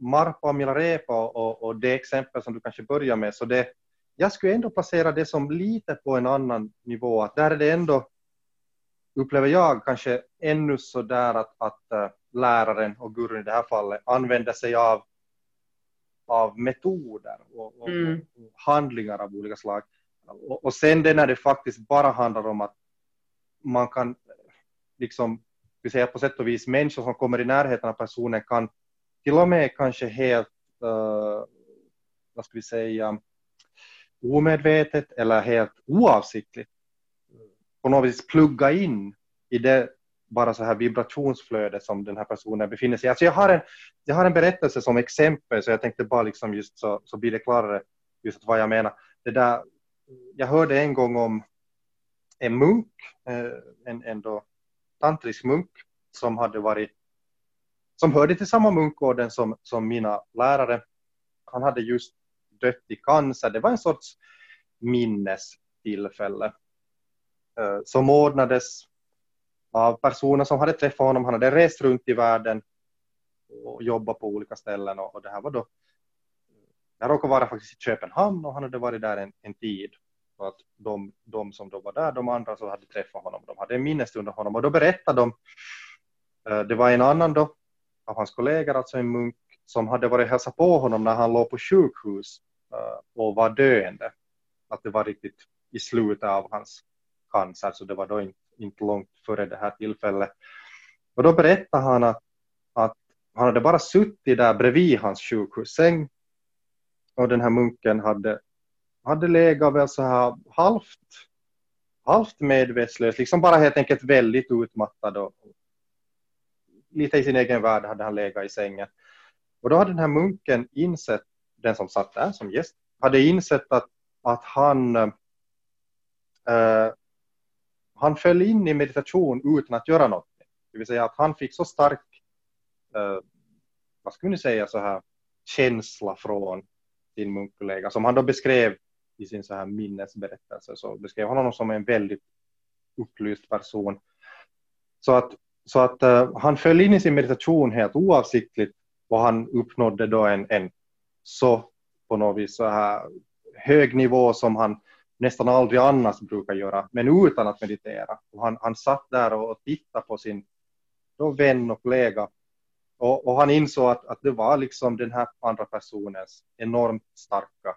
Marpa och Milarepa och, och det exempel som du kanske börjar med, så det, jag skulle ändå placera det som lite på en annan nivå, att där är det ändå, upplever jag, kanske ännu så där att, att äh, läraren och gurun i det här fallet använder sig av, av metoder och, och, mm. och handlingar av olika slag. Och, och sen det när det faktiskt bara handlar om att man kan liksom vi säga på sätt och vis människor som kommer i närheten av personen kan till och med kanske helt, uh, vad ska vi säga, omedvetet eller helt oavsiktligt på något vis plugga in i det bara så här vibrationsflöde som den här personen befinner sig i. Alltså jag, har en, jag har en berättelse som exempel så jag tänkte bara liksom just så, så blir det klarare just vad jag menar. Det där, jag hörde en gång om en munk, eh, en, en då tantrisk munk som hade varit som hörde till samma munkorden som, som mina lärare. Han hade just dött i cancer. Det var en sorts minnestillfälle eh, som ordnades av personer som hade träffat honom. Han hade rest runt i världen och jobbat på olika ställen och, och det här var då jag råkade vara faktiskt i Köpenhamn och han hade varit där en, en tid. Så att de, de som då var där, de andra som hade träffat honom, de hade en minnesstund av honom och då berättade de, eh, det var en annan då av hans kollegor, alltså en munk som hade varit hälsa på honom när han låg på sjukhus eh, och var döende. Att det var riktigt i slutet av hans cancer, så det var då inte, inte långt före det här tillfället. Och då berättade han att, att han hade bara suttit där bredvid hans sjukhussäng och den här munken hade, hade legat väl så här halvt, halvt medvetslös, liksom bara helt enkelt väldigt utmattad och lite i sin egen värld hade han legat i sängen. Och då hade den här munken insett, den som satt där som gäst, hade insett att, att han, eh, han föll in i meditation utan att göra något. Det vill säga att han fick så stark, eh, vad skulle ni säga, så här känsla från sin munkkollega som han då beskrev i sin så här minnesberättelse så beskrev han honom som en väldigt upplyst person. Så att, så att uh, han föll in i sin meditation helt oavsiktligt och han uppnådde då en, en så på något vis så här hög nivå som han nästan aldrig annars brukar göra, men utan att meditera. Och han, han satt där och tittade på sin då vän och kollega och, och, han insåg att, att det var liksom den här andra personens enormt starka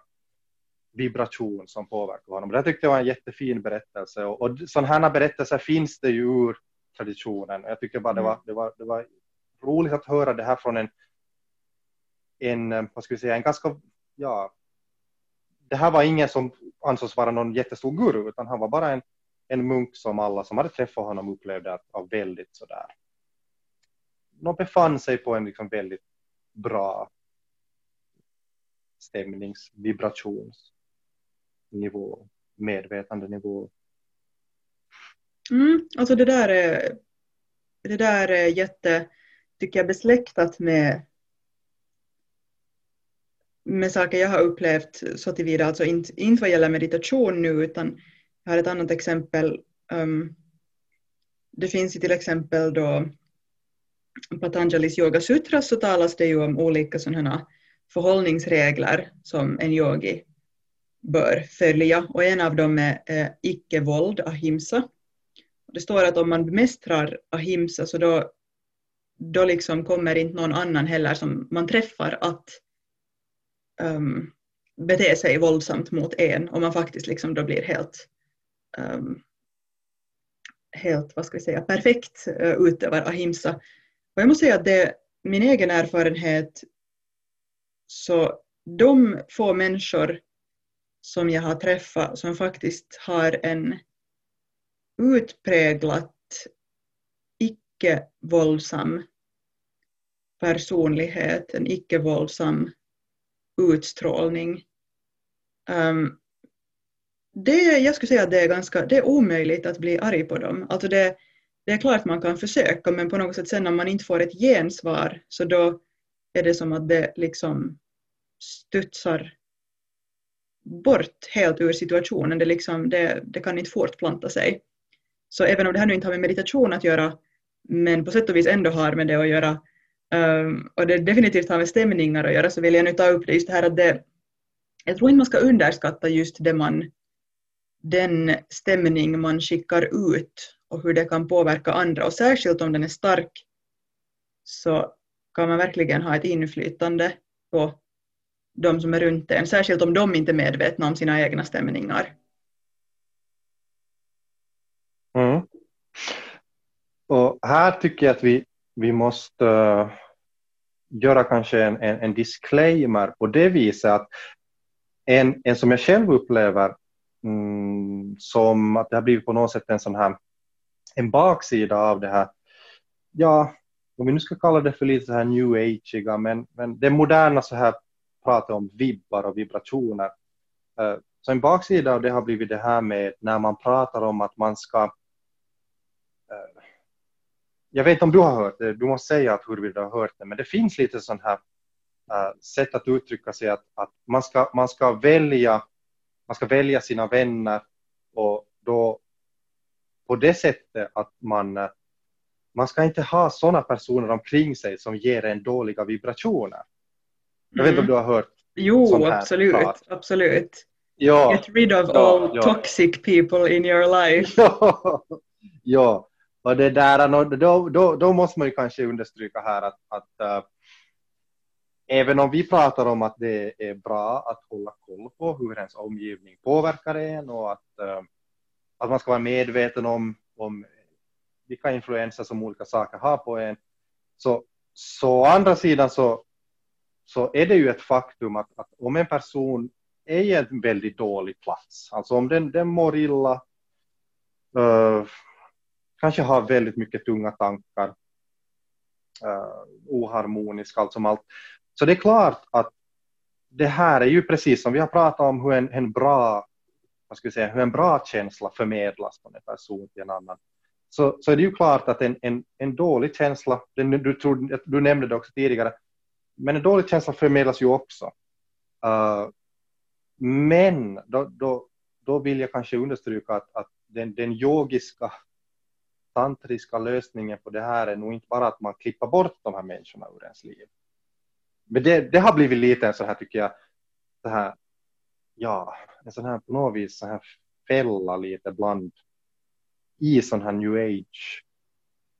vibration som påverkade honom. Det tyckte jag var en jättefin berättelse och, och sådana här berättelser finns det ju ur traditionen. Jag tyckte bara det var, det var, det var roligt att höra det här från en, en, vad ska vi säga, en ganska, ja, det här var ingen som ansågs vara någon jättestor guru, utan han var bara en, en munk som alla som hade träffat honom upplevde att, att väldigt sådär de befann sig på en liksom väldigt bra stämnings, vibrationsnivå, medvetandenivå. Mm, alltså det där är, det där är jätte, tycker jag, besläktat med med saker jag har upplevt så tillvida, alltså inte, inte vad gäller meditation nu, utan jag har ett annat exempel. Um, det finns ju till exempel då Patanjalis Yoga Sutras så talas det ju om olika sådana förhållningsregler som en yogi bör följa och en av dem är eh, icke-våld, ahimsa. Det står att om man bemästrar ahimsa så då, då liksom kommer inte någon annan heller som man träffar att um, bete sig våldsamt mot en och man faktiskt liksom då blir helt um, helt, vad ska vi säga, perfekt uh, utövar ahimsa. Och jag måste säga att det min egen erfarenhet så de få människor som jag har träffat som faktiskt har en utpräglat icke-våldsam personlighet, en icke-våldsam utstrålning. Um, det, jag skulle säga att det är, ganska, det är omöjligt att bli arg på dem. Alltså det, det är klart man kan försöka men på något sätt sen när man inte får ett gensvar så då är det som att det liksom studsar bort helt ur situationen. Det, liksom, det, det kan inte fortplanta sig. Så även om det här nu inte har med meditation att göra men på sätt och vis ändå har med det att göra um, och det definitivt har med stämningar att göra så vill jag nu ta upp det just här att det jag tror inte man ska underskatta just det man den stämning man skickar ut och hur det kan påverka andra och särskilt om den är stark så kan man verkligen ha ett inflytande på de som är runt en, särskilt om de inte är medvetna om sina egna stämningar. Mm. Och här tycker jag att vi, vi måste uh, göra kanske en, en, en, disclaimer på det viset att en, en som jag själv upplever mm, som att det har blivit på något sätt en sån här en baksida av det här, ja, om vi nu ska kalla det för lite så här new ageiga, men, men det moderna så här pratar om vibbar och vibrationer. Eh, så en baksida av det har blivit det här med när man pratar om att man ska eh, jag vet inte om du har hört det, du måste säga att huruvida du har hört det, men det finns lite sån här eh, sätt att uttrycka sig att, att man, ska, man, ska välja, man ska välja sina vänner och då på det sättet att man, man ska inte ha sådana personer omkring sig som ger en dåliga vibrationer. Jag vet inte om Mm. du har hört Jo, sån här absolut, prat. absolut. Ja, Get rid of Ja, all ja. toxic people in your life. ja, ja. Och det där, då, då, då måste man ju kanske understryka här att, att äh, även om vi pratar om att det är bra att hålla koll på hur ens omgivning påverkar en och att, äh, att man ska vara medveten om, om vilka influenser som olika saker har på en, så, så å andra sidan så, så är det ju ett faktum att, att om en person är i en väldigt dålig plats, alltså om den, den mår illa, eh, kanske har väldigt mycket tunga tankar, uh, oharmonisk, allt som allt. Så det är klart att det här är ju precis som vi har pratat om hur en, en bra vad ska säga, hur en bra känsla förmedlas från en person till en annan. Så, så är det ju klart att en, en, en dålig känsla, den, du, tror, du nämnde det också tidigare, men en dålig känsla förmedlas ju också. Uh, men då, då, då vill jag kanske understryka att, att den, den yogiska tantriska lösningen på det här är nog inte bara att man klipper bort de här människorna ur ens liv. Men det, det har blivit lite en så här tycker jag, så här, ja, en sån här på något vis så här fälla lite bland i sån här new age.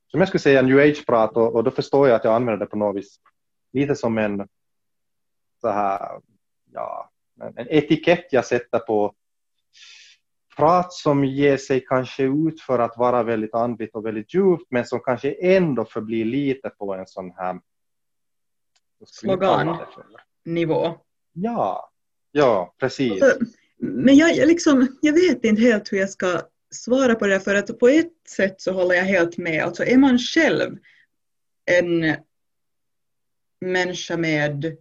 Som jag skulle säga new age-prat och, och då förstår jag att jag använder det på något vis lite som en så här, ja, en etikett jag sätter på prat som ger sig kanske ut för att vara väldigt andligt och väldigt djupt men som kanske ändå förblir lite på en sån här vad ska vi kalla Slogan. det för? Nivå. Ja, ja precis. Alltså, Men jag, jag, liksom, jag vet inte helt hur jag ska svara på det för att på ett sätt så håller jag helt med. Alltså är man själv en människa med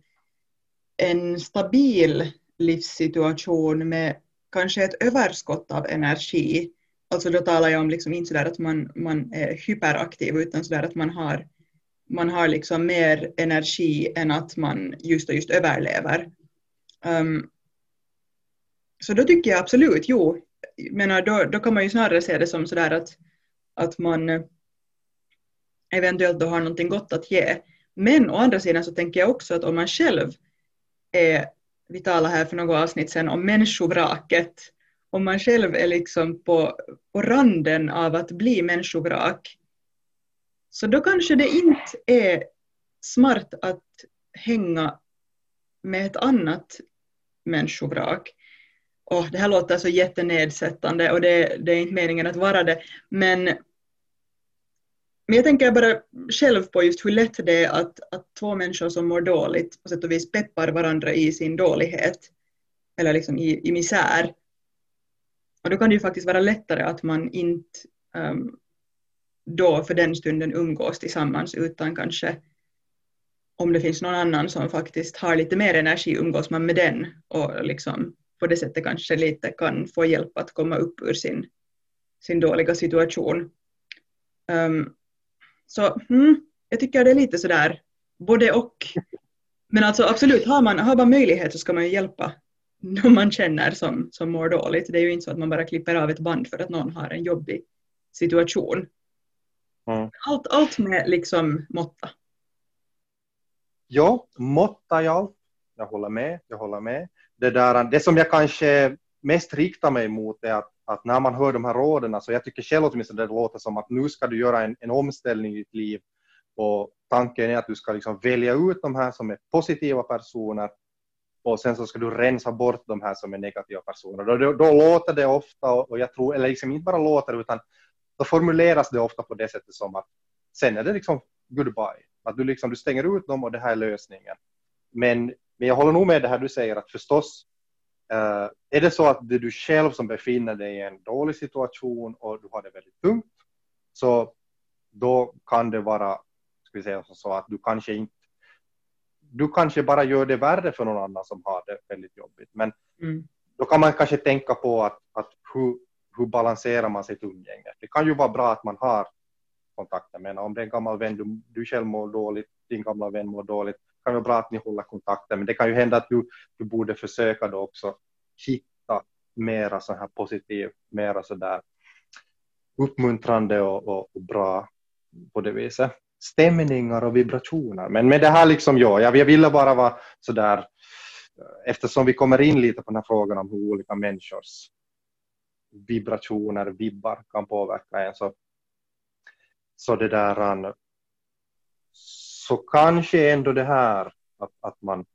en stabil livssituation med kanske ett överskott av energi. Alltså då talar jag om liksom inte sådär att man, man är hyperaktiv utan sådär att man har, man har liksom mer energi än att man just och just överlever. Um, så då tycker jag absolut, jo, menar, då, då kan man ju snarare se det som sådär att, att man eventuellt då har någonting gott att ge. Men å andra sidan så tänker jag också att om man själv är, vi talade här för något avsnitt sedan om människovraket, om man själv är liksom på, på randen av att bli människovrak, så då kanske det inte är smart att hänga med ett annat människovrak. Och det här låter så jättenedsättande och det, det är inte meningen att vara det, men men jag tänker bara själv på just hur lätt det är att, att två människor som mår dåligt på sätt och vis peppar varandra i sin dålighet eller liksom i, i misär. Och då kan det ju faktiskt vara lättare att man inte um, då för den stunden umgås tillsammans utan kanske om det finns någon annan som faktiskt har lite mer energi umgås man med den och liksom på det sättet kanske lite kan få hjälp att komma upp ur sin, sin dåliga situation. Um, så mm, jag tycker det är lite sådär både och. Men alltså absolut, har man, har man möjlighet så ska man ju hjälpa någon man känner som, som mår dåligt. Det är ju inte så att man bara klipper av ett band för att någon har en jobbig situation. Mm. Allt, allt med liksom måtta. Ja, måtta i allt. Jag håller med. Jag håller med. Det, där, det som jag kanske mest riktar mig mot är att, att när man hör de här råden, så jag tycker själv åtminstone det låter som att nu ska du göra en, en omställning i ditt liv och tanken är att du ska liksom välja ut de här som är positiva personer och sen så ska du rensa bort de här som är negativa personer. Då, då, då låter det ofta, och jag tror, eller liksom inte bara låter utan då formuleras det ofta på det sättet som att sen är det liksom goodbye. Att du, liksom, du stänger ut dem och det här är lösningen. Men, men jag håller nog med det här du säger att förstås uh, är det så att det är du själv som befinner dig i en dålig situation och du har det väldigt tungt så då kan det vara ska vi säga så att du kanske inte du kanske bara gör det värre för någon annan som har det väldigt jobbigt. Men Mm. då kan man kanske tänka på att, att hur, hur balanserar man sitt umgänge. Det kan ju vara bra att man har kontakter med om det är en gammal vän, du, du själv mår dåligt, din gamla vän mår dåligt, kan vara bra att ni håller kontakten, men det kan ju hända att du, du borde försöka då också hitta mera så här positiv, mera så där uppmuntrande och, och, och bra på det viset. Stämningar och vibrationer. Men med det här liksom, ja, jag ville bara vara sådär, eftersom vi kommer in lite på den här frågan om hur olika människors vibrationer, vibbar kan påverka en så, så det där så kanske ändå det här att, att man,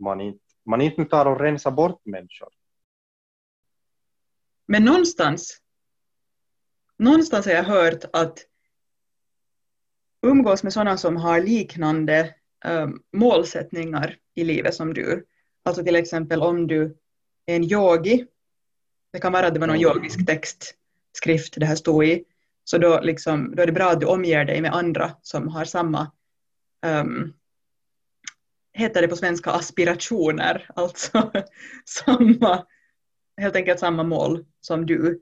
man, inte, man inte tar och rensar bort människor. Men någonstans, någonstans har jag hört att umgås med sådana som har liknande um, målsättningar i livet som du. Alltså till exempel om du är en yogi, det kan vara att det var någon mm. yogisk textskrift det här stod i, så då, liksom, då är det bra att du omger dig med andra som har samma um, heter det på svenska aspirationer, alltså samma, helt enkelt samma mål som du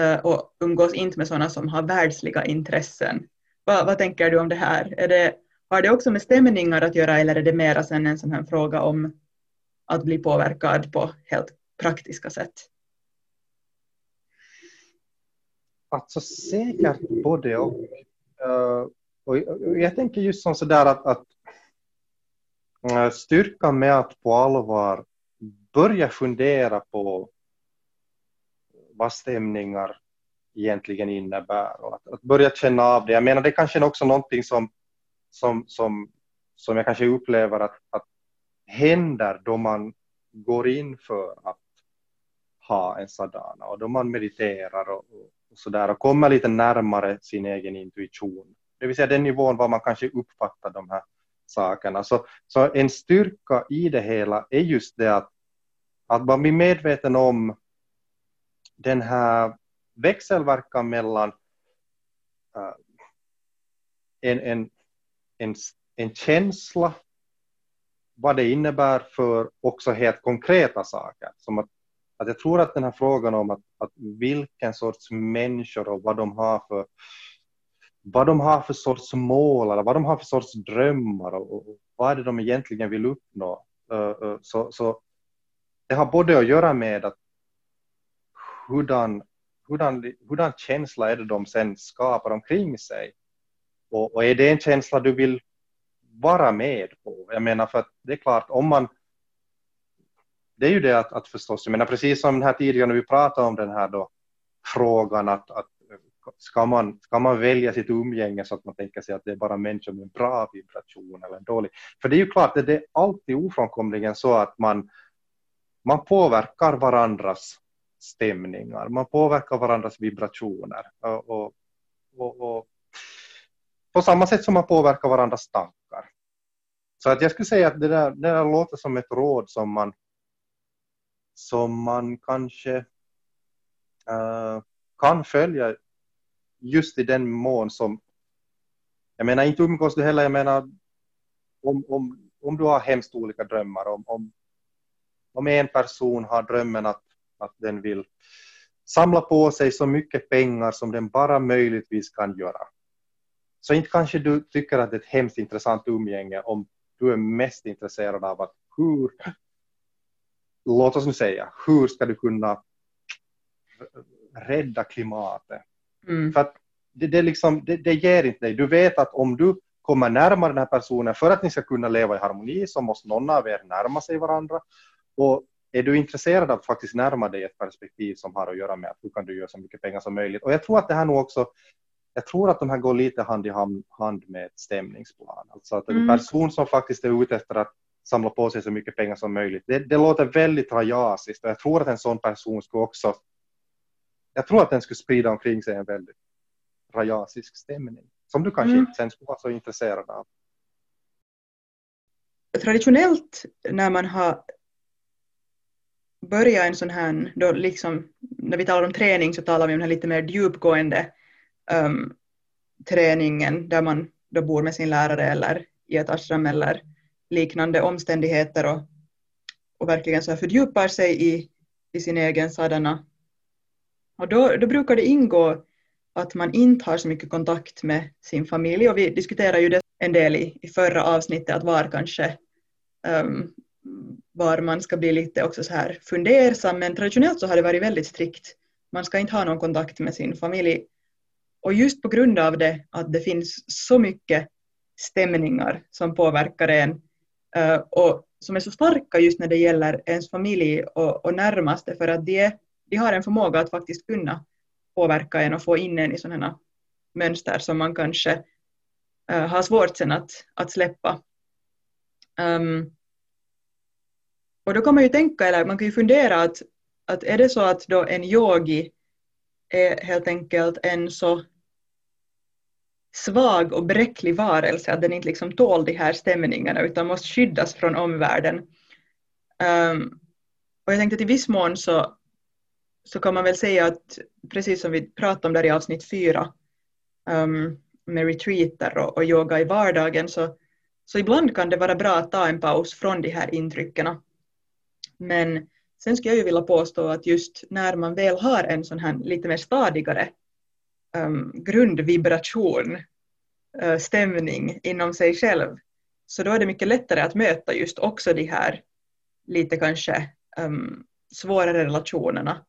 uh, och umgås inte med sådana som har världsliga intressen. Va, vad tänker du om det här? Är det, har det också med stämningar att göra eller är det mera sen en sån här fråga om att bli påverkad på helt praktiska sätt? Alltså säkert både och. Uh, och jag tänker just som sådär att, att eh, styrkan med att på allvar börja fundera på vad stämningar egentligen innebär och att, att, börja känna av det. Jag menar det är kanske också någonting som, som, som, som jag kanske upplever att, att händer då man går in för att ha en sadana och då man mediterar och, och sådär och kommer lite närmare sin egen intuition. Det vill säga den nivån var man kanske uppfattar de här sakerna. Så, så en styrka i det hela är just det att, att man blir medveten om den här växelverkan mellan uh, en, en, en, en känsla, vad det innebär för också helt konkreta saker. Som att, att jag tror att den här frågan om att, att vilken sorts människor och vad de har för vad de har för sorts mål eller vad de har för sorts drömmar och, och vad är det de egentligen vill uppnå. Uh, uh, så, så det har både att göra med att hurdan hurdan, hurdan känsla är det de sen skapar omkring sig? Och, och, är det en känsla du vill vara med på? Jag menar för att det är klart om man det är ju det att, att förstås, jag menar precis som här tidigare när vi pratade om den här då frågan att, att ska, man, ska man välja sitt umgänge så att man tänker sig att det är bara människor med bra vibration eller en dålig. För det är ju klart att det är alltid ofrånkomligen så att man, man påverkar varandras stämningar. Man påverkar varandras vibrationer. Och, och, och, och, på samma sätt som man påverkar varandras tankar. Så att jag skulle säga att det där, det där låter som ett råd som man, som man kanske uh, kan följa just i den mån som... Jag menar, inte umgås du heller, jag menar om, om, om du har hemskt olika drömmar, om, om, om en person har drömmen att att den vill samla på sig så mycket pengar som den bara möjligtvis kan göra. Så inte kanske du tycker att det är ett hemskt intressant umgänge om du är mest intresserad av att hur, låt oss nu säga, hur ska du kunna rädda klimatet? Mm. För det, det, liksom, det, det ger inte dig, du vet att om du kommer närmare den här personen för att ni ska kunna leva i harmoni så måste någon av er närma sig varandra. Och är du intresserad av att faktiskt närma dig ett perspektiv som har att göra med att hur kan du göra så mycket pengar som möjligt? Och jag tror att det här nog också, jag tror att de här går lite hand i hand med ett stämningsplan. Alltså att en mm. person som faktiskt är ute efter att samla på sig så mycket pengar som möjligt, det, det låter väldigt rajasiskt och jag tror att en sån person skulle också, jag tror att den skulle sprida omkring sig en väldigt rajasisk stämning som du kanske mm. inte sen skulle vara så intresserad av. Traditionellt när man har börja en sån här, då liksom, när vi talar om träning så talar vi om den här lite mer djupgående um, träningen där man då bor med sin lärare eller i ett ashram eller liknande omständigheter och, och verkligen så fördjupar sig i, i sin egen sadhana. Och då, då brukar det ingå att man inte har så mycket kontakt med sin familj. Och vi diskuterade ju det en del i, i förra avsnittet att var kanske um, var man ska bli lite också så här fundersam. Men traditionellt så har det varit väldigt strikt. Man ska inte ha någon kontakt med sin familj. Och just på grund av det, att det finns så mycket stämningar som påverkar en uh, och som är så starka just när det gäller ens familj och, och närmaste för att de, de har en förmåga att faktiskt kunna påverka en och få in en i sådana mönster som man kanske uh, har svårt sen att, att släppa. Um, och då kan man ju tänka, eller man kan ju fundera att, att är det så att då en yogi är helt enkelt en så svag och bräcklig varelse att den inte liksom tål de här stämningarna utan måste skyddas från omvärlden. Um, och jag tänkte att i viss mån så, så kan man väl säga att precis som vi pratade om där i avsnitt fyra um, med retreater och, och yoga i vardagen så, så ibland kan det vara bra att ta en paus från de här intrycken. Men sen skulle jag ju vilja påstå att just när man väl har en sån här lite mer stadigare um, grundvibration, uh, stämning inom sig själv, så då är det mycket lättare att möta just också de här lite kanske um, svårare relationerna.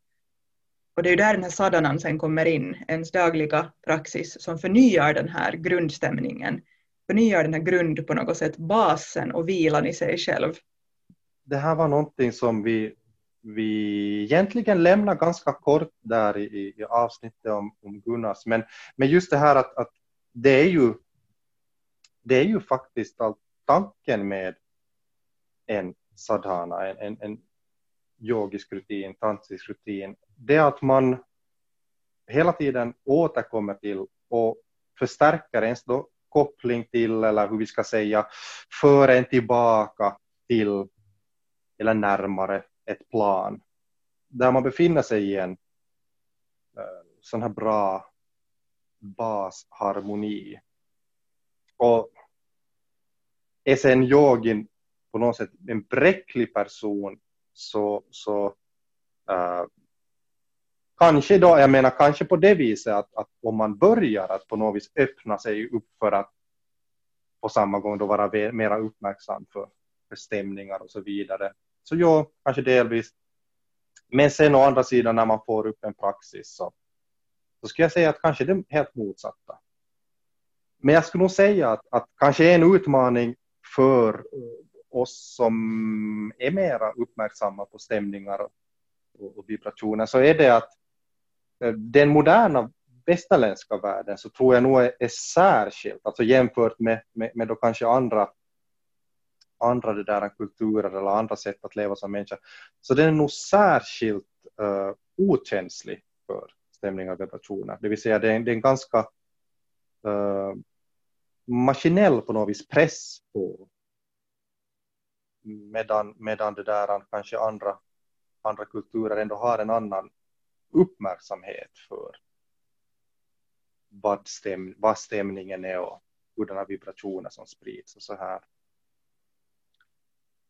Och det är ju där den här sadanan sen kommer in, ens dagliga praxis som förnyar den här grundstämningen, förnyar den här grund på något sätt, basen och vilan i sig själv. Det här var någonting som vi vi egentligen lämnar ganska kort där i, i avsnittet om, om Gunnars. Men, men just det här att, att det är ju det är ju faktiskt all, tanken med en sadhana, en, en, en yogisk rutin, tantrisk rutin, det är att man hela tiden återkommer till och förstärker ens då koppling till, eller hur vi ska säga, för en tillbaka till eller närmare ett plan där man befinner sig i en eh, sån här bra basharmoni. Och är sen yogin på något sätt en bräcklig person så, så uh, kanske då, jag menar kanske på det viset att, att om man börjar att på något vis öppna sig upp för att på samma gång då vara mer uppmärksam för, för stämningar och så vidare så ja, kanske delvis. Men sen å andra sidan när man får upp en praxis så, så skulle jag säga att kanske det är helt motsatta. Men jag skulle nog säga att, att kanske en utmaning för oss som är mera uppmärksamma på stämningar och, och vibrationer så är det att eh, den moderna västerländska världen så tror jag nog är, är särskilt, alltså jämfört med, med, med då kanske andra andra det där kulturer eller andra sätt att leva som människa. Så den är nog särskilt uh, okänslig för stämningar och vibrationer. Det vill säga det är, det är en ganska uh, maskinell på något vis press på medan, medan det där kanske andra, andra kulturer ändå har en annan uppmärksamhet för vad, stäm, vad stämningen är och hurdana vibrationer som sprids och så här.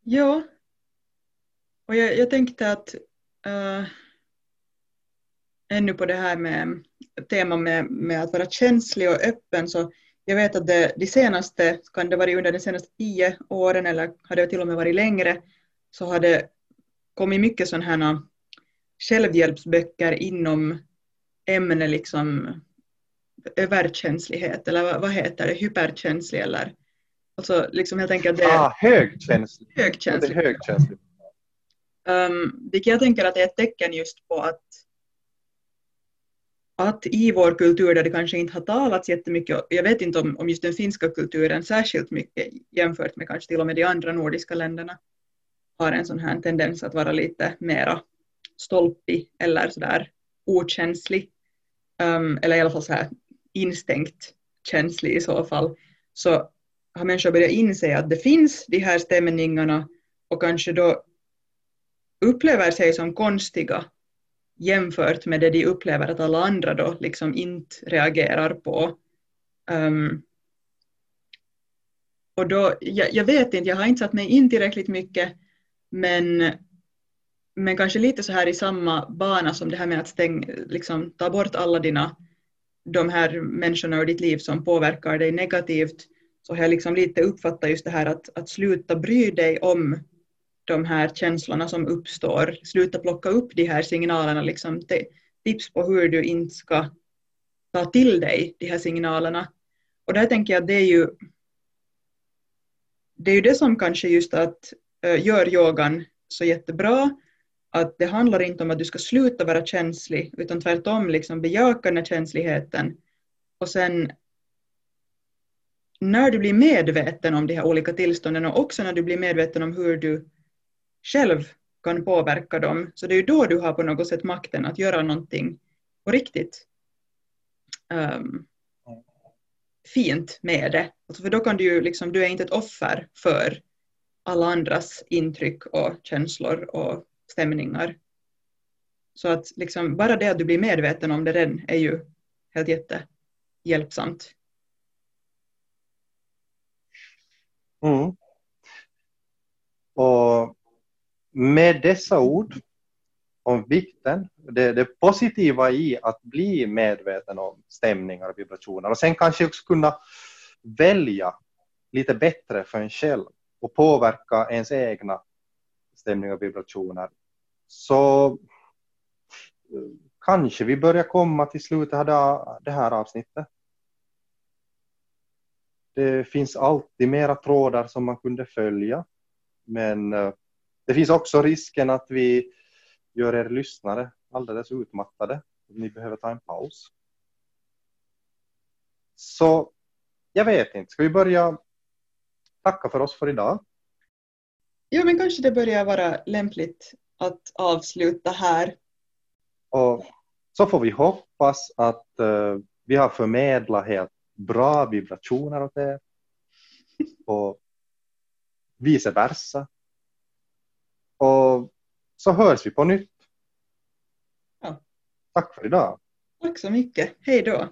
Ja, och jag, jag tänkte att uh, ännu på det här med temat med, med att vara känslig och öppen så jag vet att det, de senaste, kan det vara under de senaste tio åren eller har det till och med varit längre, så har det kommit mycket sådana här självhjälpsböcker inom ämne liksom överkänslighet eller vad heter det, hyperkänslig eller Alltså liksom helt enkelt det ah, högkänslig. Högkänslig. Det är högkänslig. Um, vilket jag tänker att är ett tecken just på att att i vår kultur där det kanske inte har talats jättemycket, jag vet inte om, om just den finska kulturen särskilt mycket jämfört med kanske till och med de andra nordiska länderna, har en sån här tendens att vara lite mera stolpig eller sådär okänslig, um, eller i alla fall så här instängt känslig i så fall. Så har människor börjat inse att det finns de här stämningarna och kanske då upplever sig som konstiga jämfört med det de upplever att alla andra då liksom inte reagerar på. Um, och då, jag, jag, vet inte, jag har inte satt mig in tillräckligt mycket men, men kanske lite så här i samma bana som det här med att stäng, liksom, ta bort alla dina de här människorna ur ditt liv som påverkar dig negativt så har jag liksom lite uppfattat just det här att, att sluta bry dig om de här känslorna som uppstår. Sluta plocka upp de här signalerna, liksom tips på hur du inte ska ta till dig de här signalerna. Och där tänker jag att det är ju det är ju det som kanske just att eh, gör yogan så jättebra, att det handlar inte om att du ska sluta vara känslig, utan tvärtom liksom bejaka den här känsligheten. Och sen när du blir medveten om de här olika tillstånden och också när du blir medveten om hur du själv kan påverka dem, så det är ju då du har på något sätt makten att göra någonting på riktigt um, fint med det. Alltså för då kan du ju liksom, du är inte ett offer för alla andras intryck och känslor och stämningar. Så att liksom bara det att du blir medveten om det redan är ju helt jättehjälpsamt. Mm. Och med dessa ord om vikten, det, det, positiva i att bli medveten om stämningar och vibrationer och sen kanske också kunna välja lite bättre för en själv och påverka ens egna stämningar och vibrationer. Så eh, kanske vi börjar komma till slutet av det här avsnittet. Det finns alltid mera trådar som man kunde följa. Men eh, det finns också risken att vi gör er lyssnare alldeles utmattade. Ni behöver ta en paus. Så jag vet inte, ska vi börja tacka för oss för idag? Ja, men kanske det börjar vara lämpligt att avsluta här. Och så får vi hoppas att uh, vi har förmedlat helt bra vibrationer åt er. Och vice versa. Och så hörs vi på nytt. Ja. Tack för idag. Tack så mycket. Hej då.